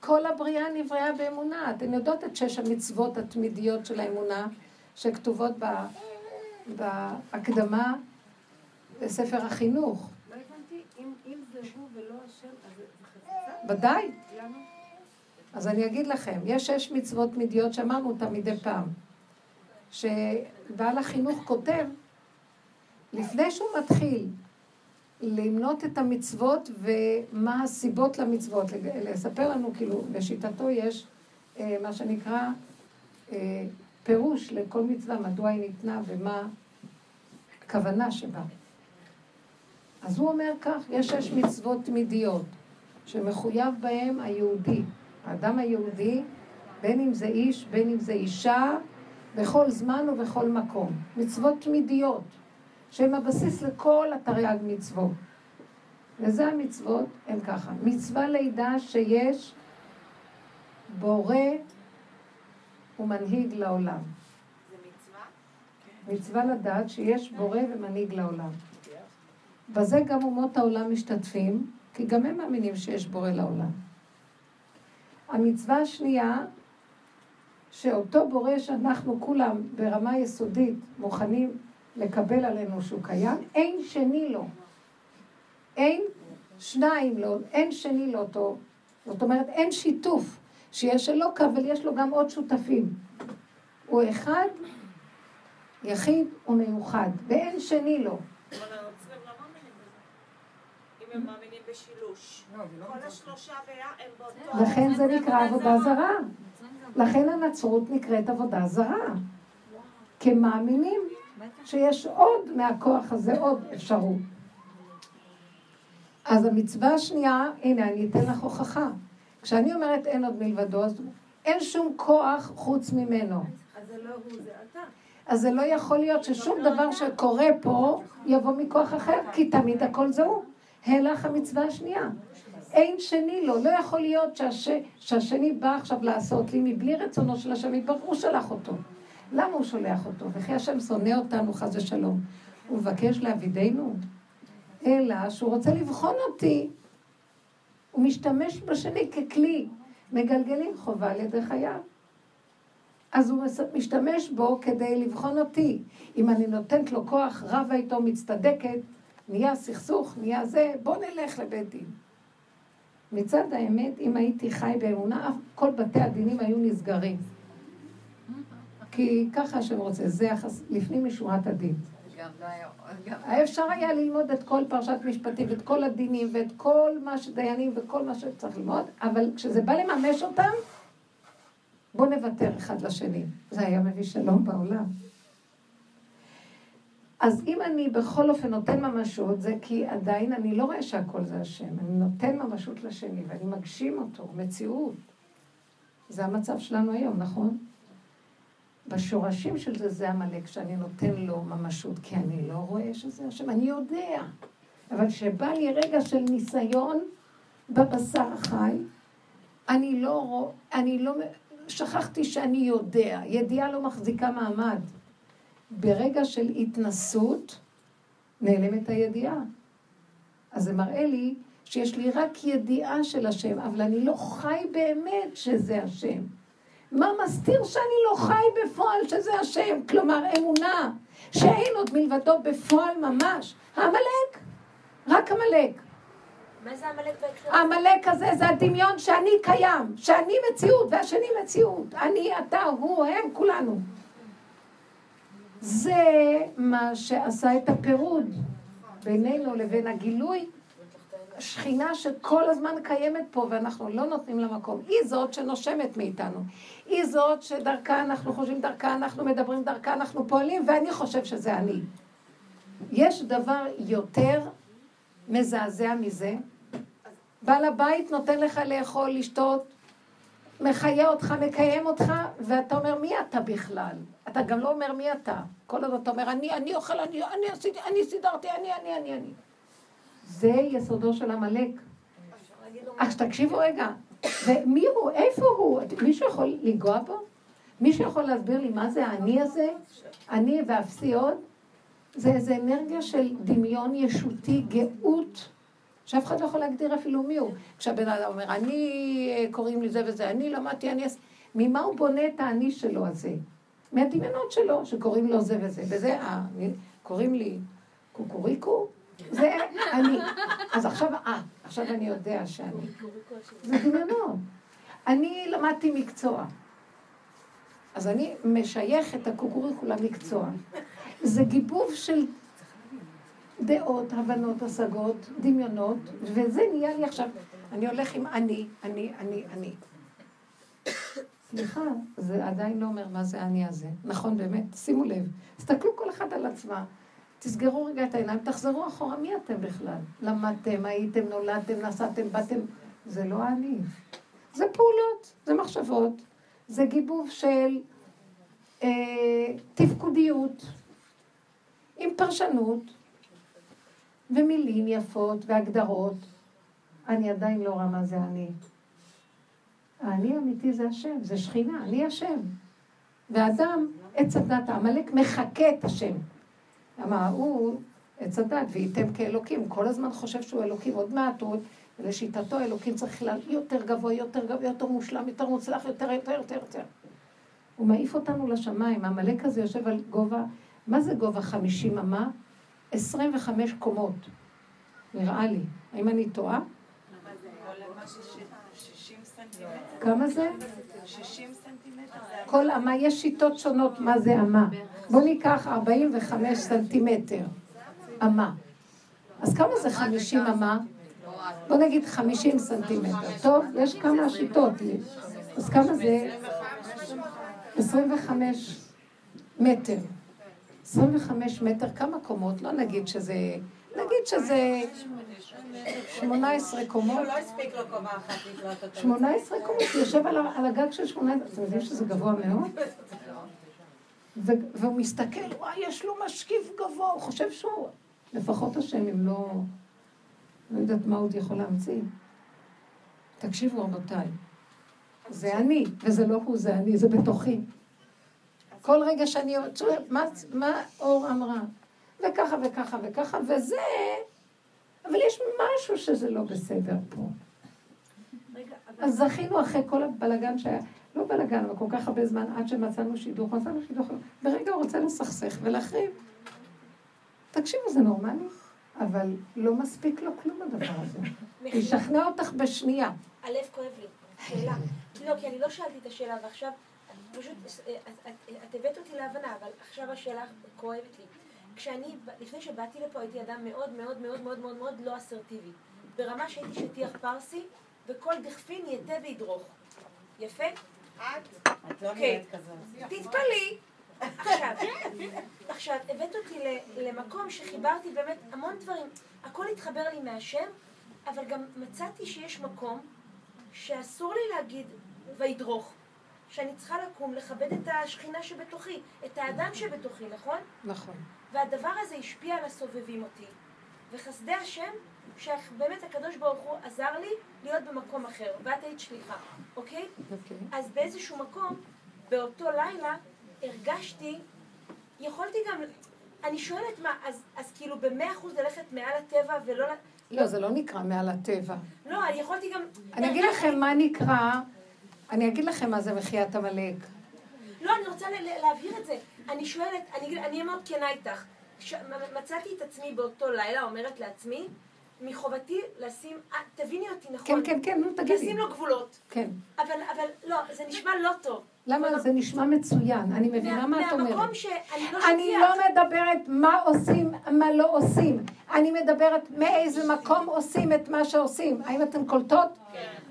כל הבריאה נבראה באמונה. אתן יודעות את שש המצוות התמידיות של האמונה? שכתובות בהקדמה לספר החינוך. לא הבנתי, אם זה הוא ולא השם, אז זה חציצה? ודאי. למה? אז אני אגיד לכם, יש שש מצוות תמידיות שאמרנו אותן מדי פעם. שבעל החינוך כותב, לפני שהוא מתחיל למנות את המצוות ומה הסיבות למצוות, לספר לנו, כאילו, לשיטתו יש אה, מה שנקרא אה, פירוש לכל מצווה, מדוע היא ניתנה ומה הכוונה שבה. אז הוא אומר כך, יש שש מצוות תמידיות, שמחויב בהם היהודי, האדם היהודי, בין אם זה איש, בין אם זה אישה, בכל זמן ובכל מקום. מצוות תמידיות, שהן הבסיס לכל התרי"ג מצוות. וזה המצוות, הן ככה. מצווה לידה שיש בורא ומנהיג לעולם. זה מצווה? מצווה לדעת שיש בורא ומנהיג לעולם. בזה גם אומות העולם משתתפים, כי גם הם מאמינים שיש בורא לעולם. המצווה השנייה, שאותו בורא שאנחנו כולם ברמה יסודית מוכנים לקבל עלינו שהוא קיים, אין שני לו. אין שניים לו, אין שני לאותו. זאת אומרת, אין שיתוף. שיש אלוקה, אבל יש לו גם עוד שותפים. הוא אחד, יחיד ומיוחד, ואין שני לו. אבל הנוצרים לא מאמינים בזה. אם הם מאמינים בשילוש. כל השלושה הם באותו... לכן זה נקרא עבודה זרה. לכן הנצרות נקראת עבודה זרה. כמאמינים שיש עוד מהכוח הזה, עוד אפשרות. אז המצווה השנייה, הנה, אני אתן לך הוכחה. כשאני אומרת אין עוד מלבדו, אז אין שום כוח חוץ ממנו. אז זה לא הוא, זה אתה. אז זה לא יכול להיות ששום דבר שקורה פה יבוא מכוח אחר, כי תמיד הכל זה הוא. הלך המצווה השנייה. אין שני לו, לא יכול להיות שהש... שהשני בא עכשיו לעשות לי מבלי רצונו של השם יתברך, הוא שלח אותו. למה הוא שולח אותו? וכי השם שונא אותנו חס ושלום. הוא מבקש להבידנו, אלא שהוא רוצה לבחון אותי. הוא משתמש בשני ככלי. מגלגלים חובה על ידי חייו. אז הוא משתמש בו כדי לבחון אותי. אם אני נותנת לו כוח, רבה איתו, מצטדקת, נהיה סכסוך, נהיה זה, בוא נלך לבית דין. מצד האמת, אם הייתי חי באמונה, כל בתי הדינים היו נסגרים. כי ככה השם רוצה, זה יחס, לפנים משורת הדין. אפשר היה ללמוד את כל פרשת משפטים ואת כל הדינים ואת כל מה שדיינים וכל מה שצריך ללמוד, אבל כשזה בא לממש אותם, בואו נוותר אחד לשני. זה היה מביא שלום בעולם. אז אם אני בכל אופן נותן ממשות, זה כי עדיין אני לא רואה שהכל זה השם. אני נותן ממשות לשני ואני מגשים אותו, מציאות. זה המצב שלנו היום, נכון? בשורשים של זה זה עמלק, שאני נותן לו ממשות, כי אני לא רואה שזה השם, אני יודע. אבל כשבא לי רגע של ניסיון בבשר החי, אני לא רואה, אני לא, שכחתי שאני יודע, ידיעה לא מחזיקה מעמד. ברגע של התנסות, נעלמת הידיעה. אז זה מראה לי שיש לי רק ידיעה של השם, אבל אני לא חי באמת שזה השם. מה מסתיר שאני לא חי בפועל שזה השם? כלומר, אמונה שאין עוד מלבדו בפועל ממש. העמלק, רק עמלק. מה זה עמלק בהקשר? העמלק הזה זה הדמיון שאני קיים, שאני מציאות והשני מציאות. אני, אתה, הוא, הם, כולנו. זה מה שעשה את הפירוד בינינו לבין הגילוי שכינה שכל הזמן קיימת פה ואנחנו לא נותנים לה מקום. היא זאת שנושמת מאיתנו. היא זאת שדרכה אנחנו חושבים, דרכה אנחנו מדברים, דרכה אנחנו פועלים, ואני חושב שזה אני. יש דבר יותר מזעזע מזה? בעל הבית נותן לך לאכול, לשתות, מחיה אותך, מקיים אותך, ואתה אומר, מי אתה בכלל? אתה גם לא אומר מי אתה. כל הזמן אתה אומר, אני, אני אוכל, אני, אני עשיתי, אני סידרתי, אני, אני, אני, אני. זה יסודו של עמלק. אז תקשיבו רגע, ומי הוא? איפה הוא? מישהו יכול לנגוע בו? מישהו יכול להסביר לי מה זה האני הזה? אני ואפסי עוד? זה איזה אנרגיה של דמיון ישותי, גאות, שאף אחד לא יכול להגדיר אפילו מי הוא. כשהבן אדם אומר, אני, קוראים לי זה וזה, אני למדתי, אני... ממה הוא בונה את האני שלו הזה? מהדמיונות שלו, שקוראים לו זה וזה. וזה, אה, קוראים לי קוקוריקו? זה אני. אז עכשיו, אה, עכשיו אני יודע שאני. זה דמיונות. אני למדתי מקצוע. אז אני משייך את הקוקוריקו למקצוע. זה גיבוב של דעות, הבנות, השגות, דמיונות, וזה נהיה לי עכשיו, אני הולך עם אני, אני, אני, אני. סליחה, זה עדיין לא אומר מה זה אני הזה. נכון, באמת, שימו לב. תסתכלו כל אחד על עצמה. תסגרו רגע את העיניים, תחזרו אחורה, מי אתם בכלל? למדתם, הייתם, נולדתם, נסעתם, באתם. זה לא אני. זה פעולות, זה מחשבות, זה גיבוב של אה, תפקודיות, עם פרשנות, ומילים יפות, והגדרות. אני עדיין לא רואה מה זה אני. האני האמיתי זה השם, זה שכינה, אני השם. ואדם, עץ הדת, העמלק מחקה את השם. למה הוא עץ הדת, וייתם כאלוקים, כל הזמן חושב שהוא אלוקים, עוד מעט הוא ולשיטתו אלוקים צריך להיות יותר גבוה, יותר גבוה, יותר מושלם, יותר מוצלח, יותר, יותר, יותר, יותר. הוא מעיף אותנו לשמיים, העמלק הזה יושב על גובה, מה זה גובה חמישים אמה? עשרים וחמש קומות, נראה לי. האם אני טועה? כמה זה? 60 סנטימטר. כל אמה, יש שיטות שונות מה זה אמה. בואו ניקח 45 סנטימטר, אמה. אז כמה זה 50 אמה? בואו נגיד 50 סנטימטר. טוב, יש כמה שיטות. אז כמה זה? 25 מטר. 25 מטר, כמה קומות? לא נגיד שזה... נגיד שזה 18 קומות. לא הספיק לו קומה אחת לקלוט אותו. 18 קומות, הוא יושב על הגג של 18, אתם יודעים שזה גבוה מאוד? והוא מסתכל, וואי, יש לו משקיף גבוה, הוא חושב שהוא... לפחות השם, אם לא... לא יודעת מה עוד יכול להמציא. תקשיבו, רבותיי, זה אני, וזה לא הוא, זה אני, זה בתוכי. כל רגע שאני מה אור אמרה? וככה וככה וככה, וזה... אבל יש משהו שזה לא בסדר פה. רגע, אז זכינו אחרי כל הבלגן שהיה, לא בלגן, אבל כל כך הרבה זמן עד שמצאנו שידוך, מצאנו שידוך, ברגע הוא רוצה לסכסך ולהחריב. תקשיבו, זה נורמלי, אבל לא מספיק לו כלום הדבר הזה. ישכנע אותך בשנייה. הלב כואב לי. שאלה. לא, כי אני לא שאלתי את השאלה, ועכשיו, פשוט, אה, את- את הבאת אותי להבנה, אבל עכשיו השאלה כואבת לי. כשאני, לפני שבאתי לפה, הייתי אדם מאוד מאוד מאוד מאוד מאוד מאוד לא אסרטיבי. ברמה שהייתי שטיח פרסי, וכל דכפין יתה וידרוך. יפה? את לא אוקיי. נראית כזאת. תתפלאי. עכשיו, עכשיו, הבאת אותי ל- למקום שחיברתי באמת המון דברים. הכל התחבר לי מהשם, אבל גם מצאתי שיש מקום שאסור לי להגיד וידרוך. שאני צריכה לקום, לכבד את השכינה שבתוכי, את האדם שבתוכי, נכון? נכון. והדבר הזה השפיע על הסובבים אותי. וחסדי השם, שבאמת הקדוש ברוך הוא עזר לי להיות במקום אחר, ואת היית שליחה, אוקיי? אוקיי. אז באיזשהו מקום, באותו לילה, הרגשתי, יכולתי גם, אני שואלת מה, אז, אז כאילו במאה אחוז ללכת מעל הטבע ולא... לא, זה לא נקרא מעל הטבע. לא, אני יכולתי גם... אני אגיד לכם מה נקרא, אני אגיד לכם מה זה מחיית עמלק. לא, אני רוצה להבהיר את זה. אני שואלת, אני אני מאוד כנה איתך. כש- מ- מצאתי את עצמי באותו לילה, אומרת לעצמי, מחובתי לשים, אה, תביני אותי נכון. כן, כן, כן, נו תגידי. לשים לו גבולות. כן. אבל, אבל, לא, זה נשמע לא טוב. למה? זה נשמע מצוין, אני מבינה מה את אומרת. מהמקום שאני לא אני שטיח. לא מדברת מה עושים, מה לא עושים. אני מדברת מאיזה מקום עושים את מה שעושים. האם אתן קולטות?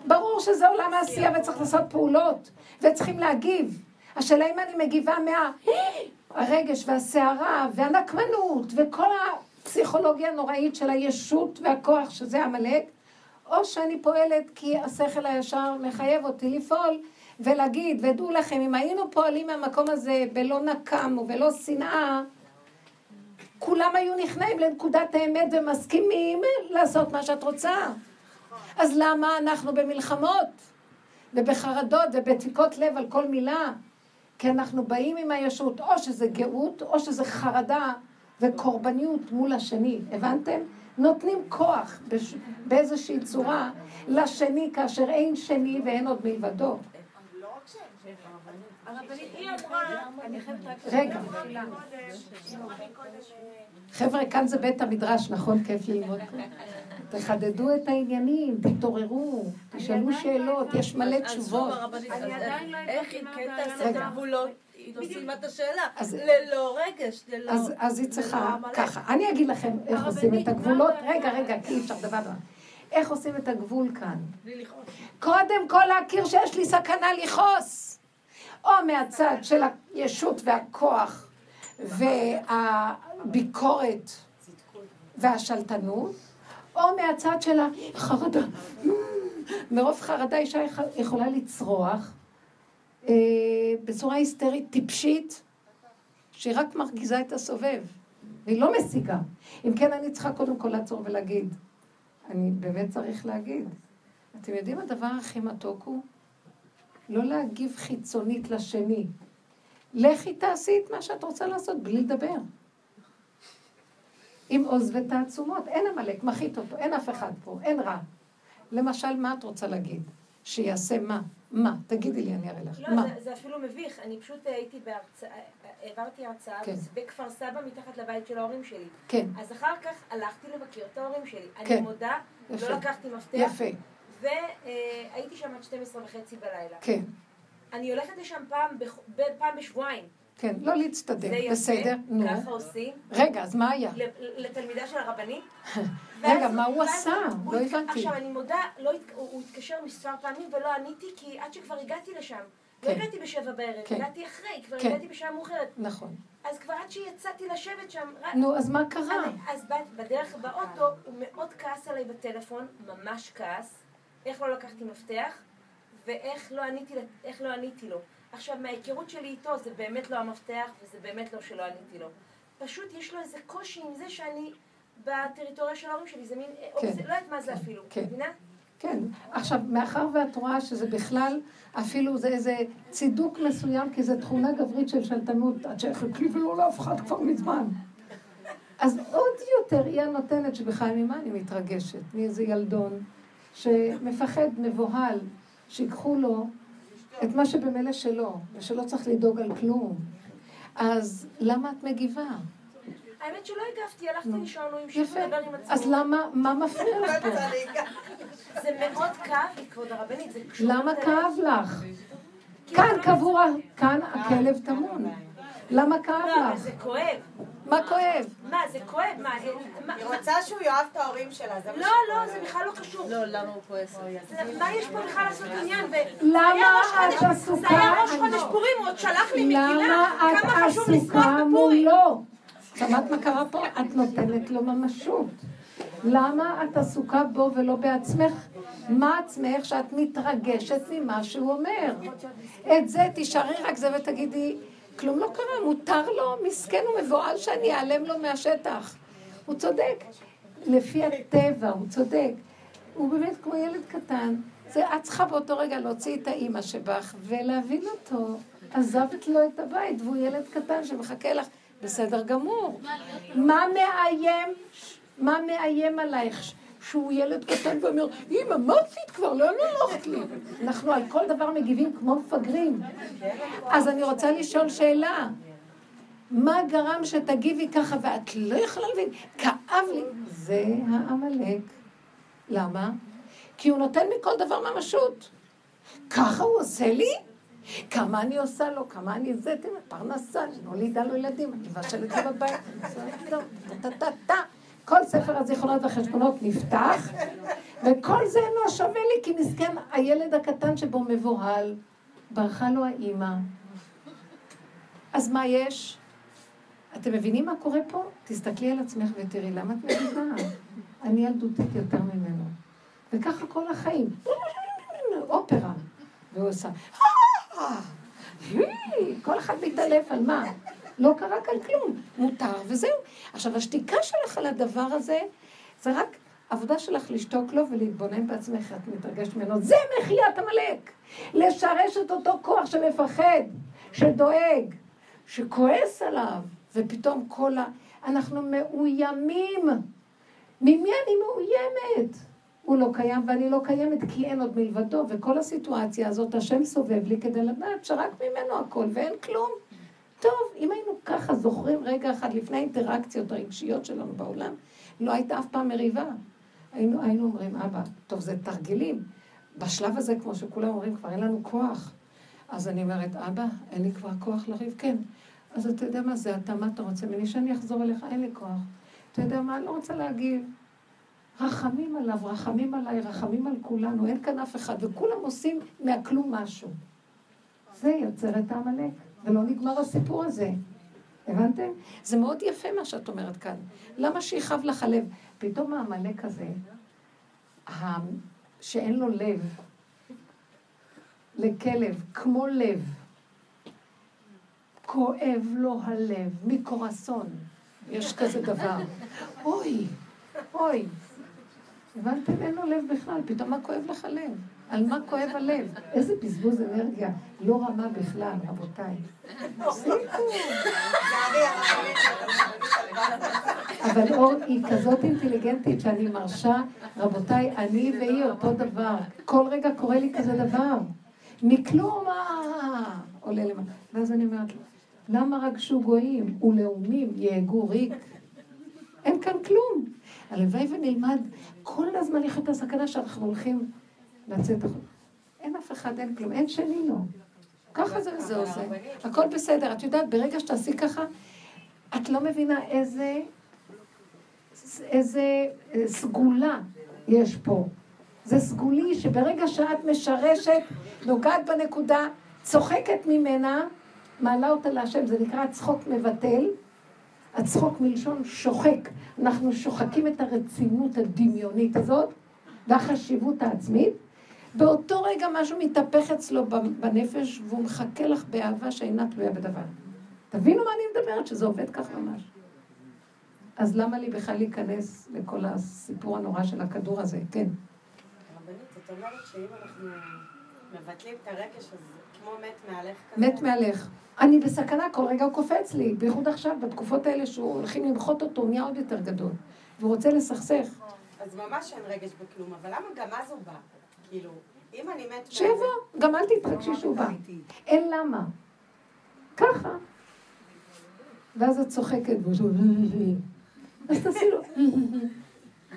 ברור שזה עולם העשייה וצריך לעשות פעולות, וצריכים להגיב. השאלה אם אני מגיבה מהרגש והסערה והנקמנות וכל הפסיכולוגיה הנוראית של הישות והכוח שזה עמלק, או שאני פועלת כי השכל הישר מחייב אותי לפעול ולהגיד, ודעו לכם, אם היינו פועלים מהמקום הזה בלא נקם ובלא שנאה, כולם היו נכנעים לנקודת האמת ומסכימים לעשות מה שאת רוצה. אז למה אנחנו במלחמות ובחרדות ובדפיקות לב על כל מילה? כי אנחנו באים עם הישות, או שזה גאות, או שזה חרדה וקורבניות מול השני. הבנתם? נותנים כוח בש... באיזושהי צורה לשני, כאשר אין שני ואין עוד מלבדו. רגע. חבר'ה, כאן זה בית המדרש, נכון? כיף ללמוד פה. תחדדו את העניינים, תתעוררו, תשאלו שאלות, יש מלא תשובות. אני עדיין לא איך היא כן תעשה את. הגבולות? היא לא סיימה את השאלה. אז- ללא רגש, ללא... אז, אז היא צריכה. ככה. אני אגיד לכם איך עושים את הגבולות. רגע, רגע, כי אי אפשר דבר דבר. איך עושים את הגבול כאן? קודם כל להכיר שיש לי סכנה לכעוס. או מהצד של הישות והכוח והביקורת והשלטנות, או מהצד של החרדה. מרוב חרדה אישה יכ- יכולה לצרוח אה, בצורה היסטרית טיפשית, שהיא רק מרגיזה את הסובב, והיא לא משיגה. אם כן, אני צריכה קודם כל לעצור ולהגיד, אני באמת צריך להגיד. אתם יודעים הדבר הכי מתוק הוא? לא להגיב חיצונית לשני. לכי תעשי את מה שאת רוצה לעשות בלי לדבר. עם עוז ותעצומות. אין עמלק, מחית אותו, אין אף אחד פה, אין רע. למשל, מה את רוצה להגיד? שיעשה מה? מה? תגידי לי, אני אראה לך. לא, מה? זה, זה אפילו מביך. אני פשוט הייתי בהרצאה, העברתי הרצאה כן. בכפר סבא מתחת לבית של ההורים שלי. כן, אז אחר כך הלכתי לבקר את ההורים שלי. כן. אני מודה, יפה. לא לקחתי מפתח, יפה, והייתי שם עד 12 וחצי בלילה. כן, אני הולכת לשם פעם, בח- פעם בשבועיים. כן. לא להצטדק, זה יפה, בסדר, נו. ככה עושים. רגע, אז מה היה? לתלמידה של הרבנית. רגע, מה הוא עשה? לא הבנתי. עכשיו, אני מודה, לא הוא התקשר מספר פעמים ולא עניתי, כי עד שכבר הגעתי לשם. לא כן. הגעתי בשבע בערב, כן. הגעתי אחרי, כבר כן. הגעתי בשעה מאוחרת. נכון. אז כבר עד שיצאתי לשבת שם, נו, אז מה קרה? אז בדרך באוטו, הוא מאוד כעס עליי בטלפון, ממש כעס, איך לא לקחתי מפתח, ואיך לא עניתי, לא עניתי לו. עכשיו, מההיכרות שלי איתו, זה באמת לא המפתח, וזה באמת לא שלא עניתי לו. פשוט יש לו איזה קושי עם זה שאני בטריטוריה של ההורים שלי, זה מין, או כן. זה, לא יודעת מה זה אפילו, כן. מבינה? כן. עכשיו, מאחר ואת רואה שזה בכלל, אפילו זה איזה צידוק מסוים, כי זו תכונה גברית של שלטנות, את שייכת לי ולא לאף אחד כבר מזמן. אז עוד יותר היא הנותנת שבכלל ממה אני מתרגשת? מאיזה ילדון שמפחד, מבוהל, שיקחו לו את מה שבמילא שלו, ושלא צריך לדאוג על כלום. אז למה את מגיבה? האמת שלא הגבתי, הלכתי לישון, הוא המשיך יפה. לדבר עם עצמו. אז למה, מה מפריע לך פה? זה מאוד כאב לי, כבוד הרבנית, זה קשור... למה. כאב לך? כאן לא קבור, כאן הכלב טמון. למה כאב לא, אבל לך? זה כואב. מה כואב? מה, זה כואב? מה, אה, מה- היא רוצה שהוא יאהב את ההורים שלה, זה מה לא, לא, זה בכלל לא קשור. לא, למה הוא כועס? מה יש פה בכלל לעשות עניין? למה את חודש- עסוקה? זה היה ראש חודש פורים, הוא עוד שלח לי מגילה, למה את כמה חשוב לשמוח עסוקה בפורים. מולו? שמעת מה קרה פה? את נותנת לו ממשות. למה את עסוקה בו ולא בעצמך? מה עצמך שאת מתרגשת ממה שהוא אומר? את זה תישארי רק זה ותגידי, כלום לא קרה, מותר לו, מסכן ומבוהל שאני אעלם לו מהשטח. הוא צודק. לפי הטבע, הוא צודק. הוא באמת כמו ילד קטן. זה, את צריכה באותו רגע להוציא את האימא שבך ולהבין אותו. עזבת לו את הבית, והוא ילד קטן שמחכה לך. בסדר גמור. מה מאיים, מה מאיים עלייך? שהוא ילד קטן ואומר, אמא, מה עשית כבר? לאן הלכת לי? אנחנו על כל דבר מגיבים כמו מפגרים. אז אני רוצה לשאול שאלה. מה גרם שתגיבי ככה ואת לא יכולה להבין? כאב לי. זה העמלק. למה? כי הוא נותן מכל דבר ממשות. ככה הוא עושה לי? כמה אני עושה לו, כמה אני זה, תראה, פרנסה, אני מולידה לו ילדים, אני מבשלת לו בבית, אני עושה לו, טה טה טה טה. כל ספר הזיכרונות והחשבונות נפתח, וכל זה אינו שווה לי, כי מסכן הילד הקטן שבו מבוהל, ברחה לו האימא. אז מה יש? אתם מבינים מה קורה פה? תסתכלי על עצמך ותראי, למה את מבינה? אני ילדותית יותר ממנו. וככה כל החיים. אופרה. והוא עושה... כל אחד מתעלף על מה? לא קרה כאן כלום, מותר וזהו. עכשיו, השתיקה שלך על הדבר הזה, זה רק עבודה שלך לשתוק לו ולהתבונן בעצמך, את מתרגשת ממנו. זה מחיית עמלק! לשרש את אותו כוח שמפחד, שדואג, שכועס עליו, ופתאום כל ה... אנחנו מאוימים. ממי אני מאוימת? הוא לא קיים ואני לא קיימת כי אין עוד מלבדו, וכל הסיטואציה הזאת, השם סובב לי כדי לדעת שרק ממנו הכל ואין כלום. טוב, אם היינו ככה זוכרים רגע אחד לפני האינטראקציות הרגשיות שלנו בעולם, לא הייתה אף פעם מריבה. היינו, היינו אומרים, אבא, טוב, זה תרגילים. בשלב הזה, כמו שכולם אומרים, כבר אין לנו כוח. אז אני אומרת, אבא, אין לי כבר כוח לריב, כן. אז אתה יודע מה זה, אתה, מה אתה רוצה ממני? שאני אחזור אליך, אין לי כוח. אתה יודע מה, אני לא רוצה להגיב. רחמים עליו, רחמים עליי, רחמים על כולנו, אין כאן אף אחד, וכולם עושים מהכלום משהו. זה יוצר את העמלק, ולא נגמר הסיפור הזה. הבנתם? זה מאוד יפה מה שאת אומרת כאן. למה שיכאב לך הלב? פתאום העמלק הזה, שאין לו לב, לכלב, כמו לב, כואב לו הלב, מקורסון. יש כזה דבר. אוי, אוי. הבנתם? אין לו לב בכלל, פתאום מה כואב לך לב? על מה כואב הלב? איזה בזבוז אנרגיה. לא רמה בכלל, רבותיי. אבל אור היא כזאת אינטליגנטית שאני מרשה, רבותיי, אני והיא אותו דבר. כל רגע קורה לי כזה דבר. מכלום מה עולה למטה. ואז אני אומרת למה רגשו גויים ולאומים יהגו ריק? אין כאן כלום. הלוואי ונלמד כל הזמן לחיות את הסכנה שאנחנו הולכים לצאת החוצה. אין אף אחד, אין כלום, אין שני לו. ככה זה וזה עושה. הכל בסדר. את יודעת, ברגע שתעשי ככה, את לא מבינה איזה, איזה סגולה יש פה. זה סגולי שברגע שאת משרשת, נוגעת בנקודה, צוחקת ממנה, מעלה אותה להשם, זה נקרא צחוק מבטל. הצחוק מלשון שוחק. אנחנו שוחקים את הרצינות הדמיונית הזאת והחשיבות העצמית. באותו רגע משהו מתהפך אצלו בנפש והוא מחכה לך באהבה שאינה תלויה בדבר. תבינו מה אני מדברת, שזה עובד כך ממש. אז למה לי בכלל להיכנס לכל הסיפור הנורא של הכדור הזה? כן. רבנית, זאת אומרת שאם אנחנו מבטלים את הרגש הזה, כמו מת מהלך כזה... מת מהלך. אני בסכנה, כל רגע הוא קופץ לי, בייחוד עכשיו, בתקופות האלה שהוא הולכים למחות אותו, נהיה עוד יותר גדול. והוא רוצה לסכסך. אז ממש אין רגש בכלום, אבל למה גם אז הוא בא? כאילו, אם אני מת... שיבוא, גם אל תתרגשי שהוא בא. אין למה. ככה. ואז את צוחקת, אז תעשי לו,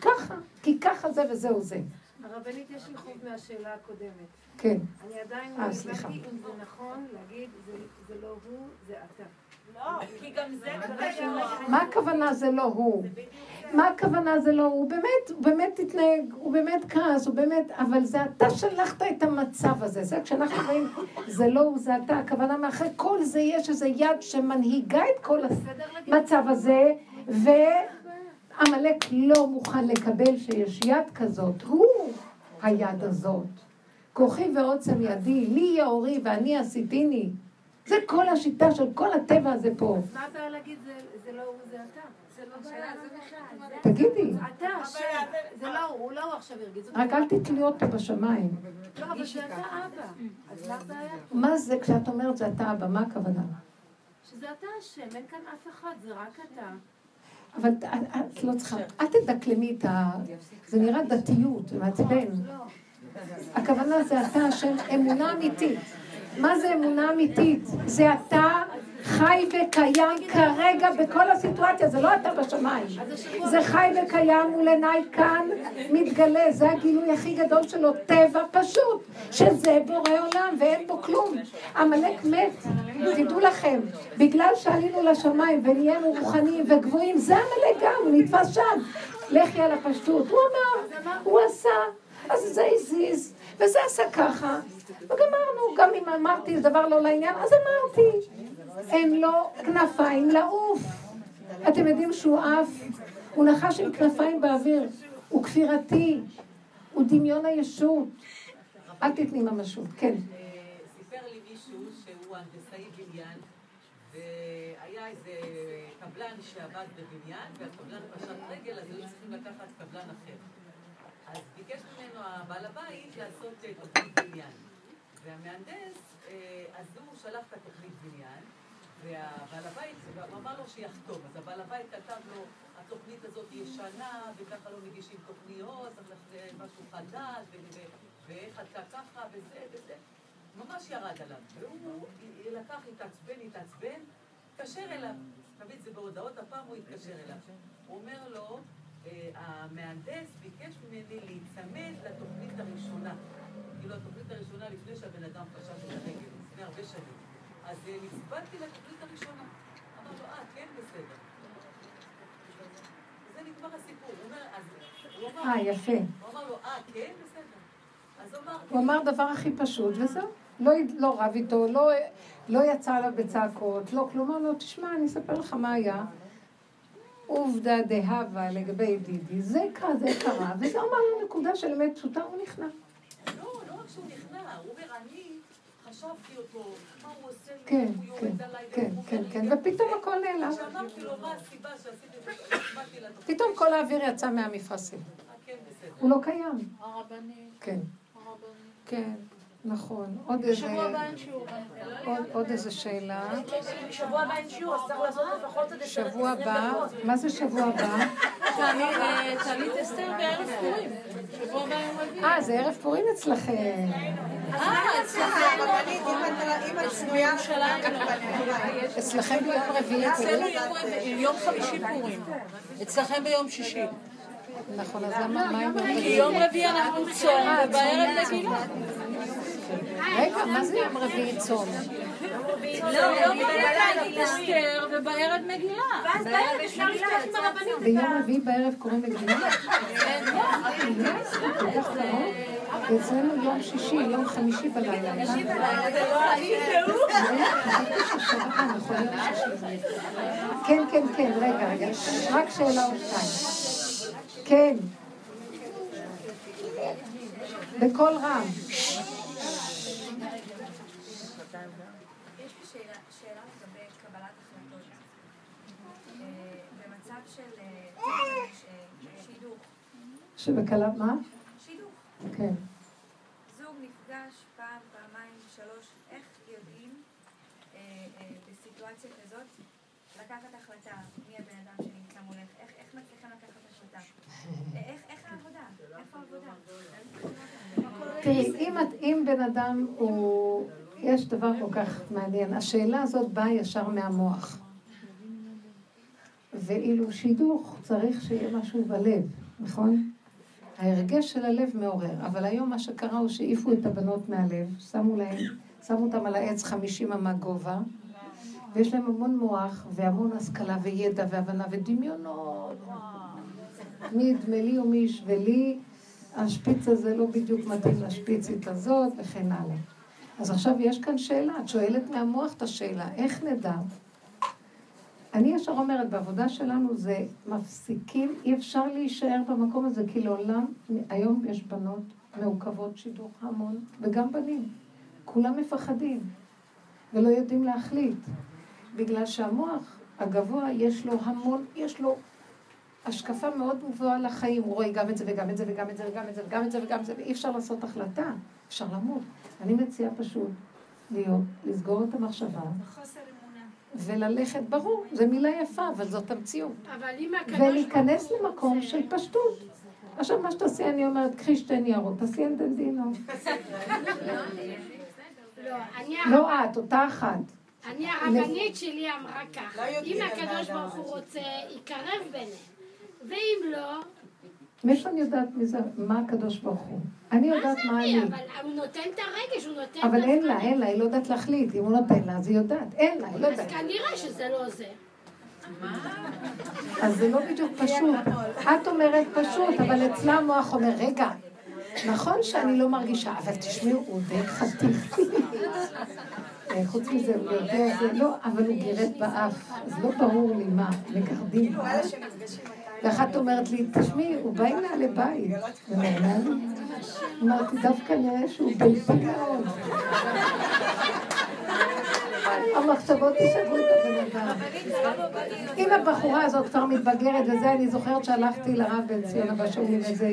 ככה, כי ככה זה וזהו זה. הרבנית, יש לי חוב מהשאלה הקודמת. כן. אני עדיין לא הבנתי אם זה נכון להגיד, זה לא הוא, זה אתה. מה הכוונה זה לא הוא? מה הכוונה זה לא הוא? הוא באמת, הוא באמת התנהג, הוא באמת כעס, הוא באמת, אבל זה אתה שלחת את המצב הזה. זה כשאנחנו רואים, זה לא הוא, זה אתה, הכוונה מאחורי כל זה יש איזו יד שמנהיגה את כל המצב הזה, ועמלק לא מוכן לקבל שיש יד כזאת. הוא היד הזאת. כוחי ועוצם ידי, לי יאורי ואני עשיתיני. זה כל השיטה של כל הטבע הזה פה. אז מה הבעיה להגיד זה לא הוא, זה אתה? תגידי. אתה השם, זה לא הוא, הוא לא הוא עכשיו הרגיז רק אל תתלי אותו בשמיים. לא, אבל זה אתה אבא. אז מה הבעיה? מה זה כשאת אומרת זה אתה אבא? מה הכוונה? שזה אתה השם, אין כאן אף אחד, זה רק אתה. אבל את לא צריכה, אל תדקלמי את ה... זה נראה דתיות, זה מעצבן. הכוונה זה אתה השם, אמונה אמיתית. מה זה אמונה אמיתית? זה אתה חי וקיים כרגע בכל הסיטואציה, זה לא אתה בשמיים. זה חי וקיים מול עיניי כאן, מתגלה, זה הגילוי הכי גדול שלו, טבע פשוט, שזה בורא עולם ואין בו כלום. עמלק מת, תדעו לכם, בגלל שעלינו לשמיים ונהיינו רוחניים וגבוהים, זה עמלק גם, הוא נתפס שם. לכי על הפשטות, הוא אמר, הוא עשה, אז זה הזיז, וזה עשה ככה, וגמרנו, גם אם אמרתי דבר לא לעניין, אז אמרתי. אין לו כנפיים לעוף. אתם יודעים שהוא עף? הוא נחש עם כנפיים באוויר. הוא כפירתי. הוא דמיון הישות. אל תתני ממשות. כן. סיפר לי מישהו שהוא הנדסאי בניין, והיה איזה קבלן שעבד בבניין, והקבלן פשט רגל, אז היו צריכים לקחת קבלן אחר. אז ביקש ממנו הבעל הבית לעשות תוכנית בניין. והמהנדס, אז הוא שלח את התוכנית בניין, והבעל הבית, הוא אמר לו שיחתום. אז הבעל הבית כתב לו, התוכנית הזאת ישנה, וככה לא מגישים תוכניות, צריך משהו חדש, ואיך אתה ככה, וזה וזה. ממש ירד עליו. והוא לקח, התעצבן, התעצבן, התקשר אליו. תמיד זה בהודעות, הפעם הוא התקשר אליו. הוא אומר לו, המהנדס ביקש ממני להיצמד לתוכנית הראשונה. כאילו התוכנית הראשונה לפני שהבן אדם פשט את הרגל, לפני הרבה שנים. אז נצבדתי לתוכנית הראשונה. אמר לו, אה, כן, בסדר. זה נגמר הסיפור. הוא אומר, אז... הוא אמר... אה, יפה. הוא אמר לו, אה, כן, בסדר. הוא אמר... דבר הכי פשוט, וזהו. לא, לא רב איתו, לא, לא יצא עליו בצעקות, לא כלום. אמר לו, תשמע, אני אספר לך מה היה. עובדה דהבה לגבי דידי, זה כזה קרה, וזה אמר לו נקודה של אמת פשוטה, הוא נכנע. לא, לא רק שהוא נכנע, הוא אומר, אני חשבתי אותו, מה הוא עושה כן, הוא כן, יורד עליי, כן, כן, כן, ופתאום הכל נעלם. כשאמרתי לו מה הסיבה שעשיתי את זה, הצבעתי לתוכנית. פתאום כל האוויר יצא מהמפרשים. אה, כן, בסדר. הוא לא קיים. הרבנית, כן. הרבנית. כן, נכון. עוד איזה... בשבוע הבא אין שיעור. עוד- עוד איזה שאלה. בשבוע הבא אין שיעור, אז צריך לעשות לפחות עשרים שבוע הבא. מה זה שבוע הבא? תענית אסתר בערב פורים. שבוע הבא יום רביעי. אה, זה ערב פורים אצלכם. אה, אצלכם. אם את צנועה, אצלכם ביום רביעי אצלנו פורים? יום רביעי- יום חמישי פורים. אצלכם ביום שישי. נכון, אז למה, כי רביעי? יום רביעי אנחנו צום, ובערב מגילה. רגע, מה זה יום רביעי צום? לא, יום רביעי תענית אסתר, ובערב מגילה. ואז בערב אפשר לפתוח עם הרבנית. ביום רביעי בערב קוראים מגילה? כך קרוב? אצלנו יום שישי, יום חמישי בלילה. אה, נכון, יום שישי זה. כן, כן, כן, רגע, רגע. רק שאלה או שתיים. כן. בקול רם. יש לי שאלה, שאלה לגבי קבלת החלטות. אה, במצב של אה, ש- שידוך, שבקלה, מה? שידוך, כן. זוג נפגש פעם, פעמיים, שלוש, איך יודעים אה, אה, בסיטואציה כזאת לקחת החלטה מי הבן אדם שנמצא מולך, איך מצליחים לקחת החלטה? אה, איך איך העבודה? איפה העבודה? תראי, אם, את- אם בן אדם הוא... יש דבר כל כך מעניין. השאלה הזאת באה ישר מהמוח. ואילו שידוך צריך שיהיה משהו בלב, נכון? ההרגש של הלב מעורר. אבל היום מה שקרה הוא שהעיפו את הבנות מהלב, שמו להם, שמו אותם על העץ חמישים אמה גובה, ויש להם המון מוח והמון השכלה וידע והבנה ודמיונות. מי ידמה לי ומי ישווה לי, השפיץ הזה לא בדיוק מתאים לשפיצית הזאת, וכן הלאה. אז עכשיו יש כאן שאלה, את שואלת מהמוח את השאלה, איך נדע? אני ישר אומרת, בעבודה שלנו זה מפסיקים, אי אפשר להישאר במקום הזה, כי לעולם, היום יש בנות מעוכבות שידוך המון, וגם בנים. כולם מפחדים, ולא יודעים להחליט. בגלל שהמוח הגבוה, יש לו המון, יש לו השקפה מאוד גבוהה לחיים. הוא רואה גם את זה וגם את זה וגם את זה וגם את זה וגם את זה וגם את זה, ואי אפשר לעשות החלטה, אפשר למות. אני מציעה פשוט להיות, לסגור את המחשבה. וללכת, ברור, זו מילה יפה, אבל זאת המציאות. אבל אם הקדוש ולהיכנס למקום של פשטות. עכשיו, מה שתעשי, אני אומרת, קחי שתי ניירות, תעשי אנדנדינו. לא, אני לא את, אותה אחת. אני הרבנית שלי אמרה ככה, לא אם הקדוש ברוך הוא. רוצה, יקרב ביניהם. ואם לא, מאיפה אני יודעת מי זה, מה הקדוש ברוך הוא? אני מה יודעת מה? אני. אבל הוא נותן את הרגש, הוא נותן את אבל אין לה. אין לה, היא לא יודעת להחליט. אם הוא נותן לה, אז היא יודעת. אין לה, היא לא אז יודעת. כנראה שזה לא זה. אז זה לא בדיוק פשוט. את אומרת פשוט, אבל אצלה המוח אומר, רגע, נכון שאני לא מרגישה, אבל תשמעו, הוא די חתיך. אה, חוץ מזה, הוא יודע, זה לא, אבל הוא גירד באף, אז לא ברור לי מה, מגרדים כאילו באף. ואחת אומרת לי, תשמעי, הוא בא עם נעלי בית. אמרתי, דווקא נראה שהוא מאוד. המחשבות ישבו את הבן אדם. אם הבחורה הזאת כבר מתבגרת וזה, אני זוכרת שהלכתי לרב בן ציון שאול עם איזה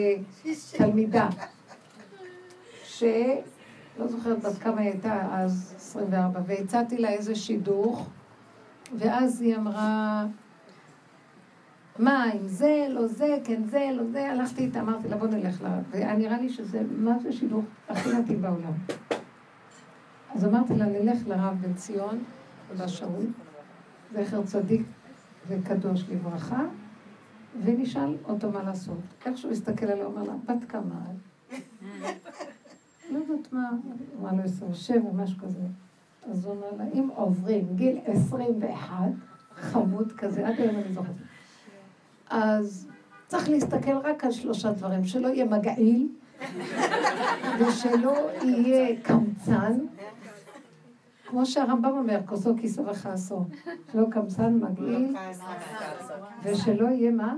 תלמידה, שלא זוכרת בת כמה היא הייתה אז, 24, והצעתי לה איזה שידוך, ואז היא אמרה, מה, אם זה, לא זה, כן זה, לא זה, הלכתי איתה, אמרתי לה, בוא נלך לרב. והיה נראה לי שזה, מה זה שידוך הכי מתאים בעולם. אז אמרתי לה, נלך לרב בן ציון, אבא שאול, זכר צדיק וקדוש לברכה, ונשאל אותו מה לעשות. איך שהוא הסתכל עליה, אומר לה, בת כמה את? לא יודעת מה, אמרה לו 27, משהו כזה. אז הוא אומר לה, אם עוברים גיל 21, חמוד כזה, עד היום אני זוכרת. אז צריך להסתכל רק על שלושה דברים, שלא יהיה מגעיל, ושלא יהיה קמצן, כמו שהרמב"ם אומר, כוסו כיסו וכעסו, שלא קמצן מגעיל, ושלא יהיה מה?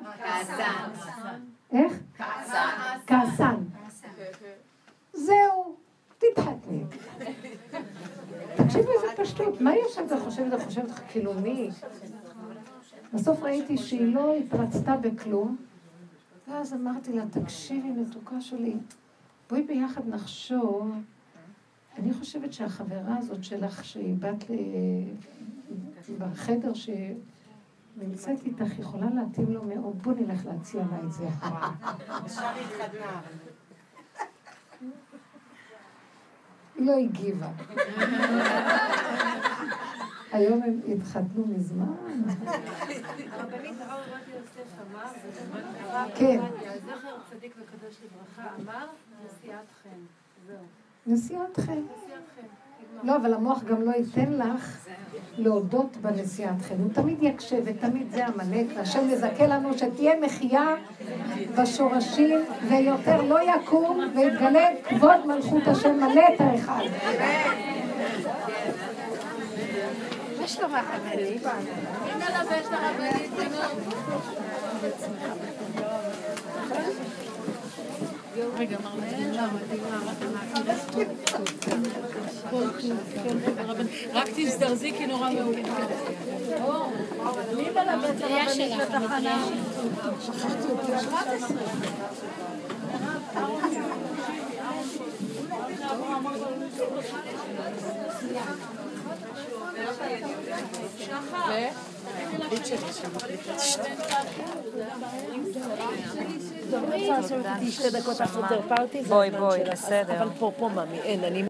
איך? כעסן. זהו, תתחתני. תקשיבו איזה פשטות, מה היא יושבת וחושבת וחושבת כאילו מי? בסוף ראיתי שהיא לא התרצתה בכלום, ואז אמרתי לה, תקשיבי מתוקה שלי, בואי ביחד נחשוב, אני חושבת שהחברה הזאת שלך, שהיא בת ל... בחדר שנמצאת איתך, יכולה להתאים לו מאוד. בוא נלך להציע לה את זה. ישר התחתנה. לא הגיבה. היום הם התחתנו מזמן. הרבנית הרב עובדיה יוסף אמר, כן. זכר צדיק וקדוש לברכה, אמר, נשיאת חן. זהו, נשיאת חן. לא, אבל המוח גם לא ייתן לך להודות בנשיאת חן. הוא תמיד יקשה, ותמיד זה עמלק, והשם מזכה לנו שתהיה מחייה בשורשים, ויותר לא יקום, ויתגלה כבוד מלכות השם מלא את האחד. מה שלומך, הרבנית? מי מלווה את הרבנית? רגע, מרמלה, רק תזדרזי כי נורא מאוחר. מי מלווה את הרבנית לתחנה? בואי, בואי, בסדר. אבל פה, פה, ממי, אין, אני...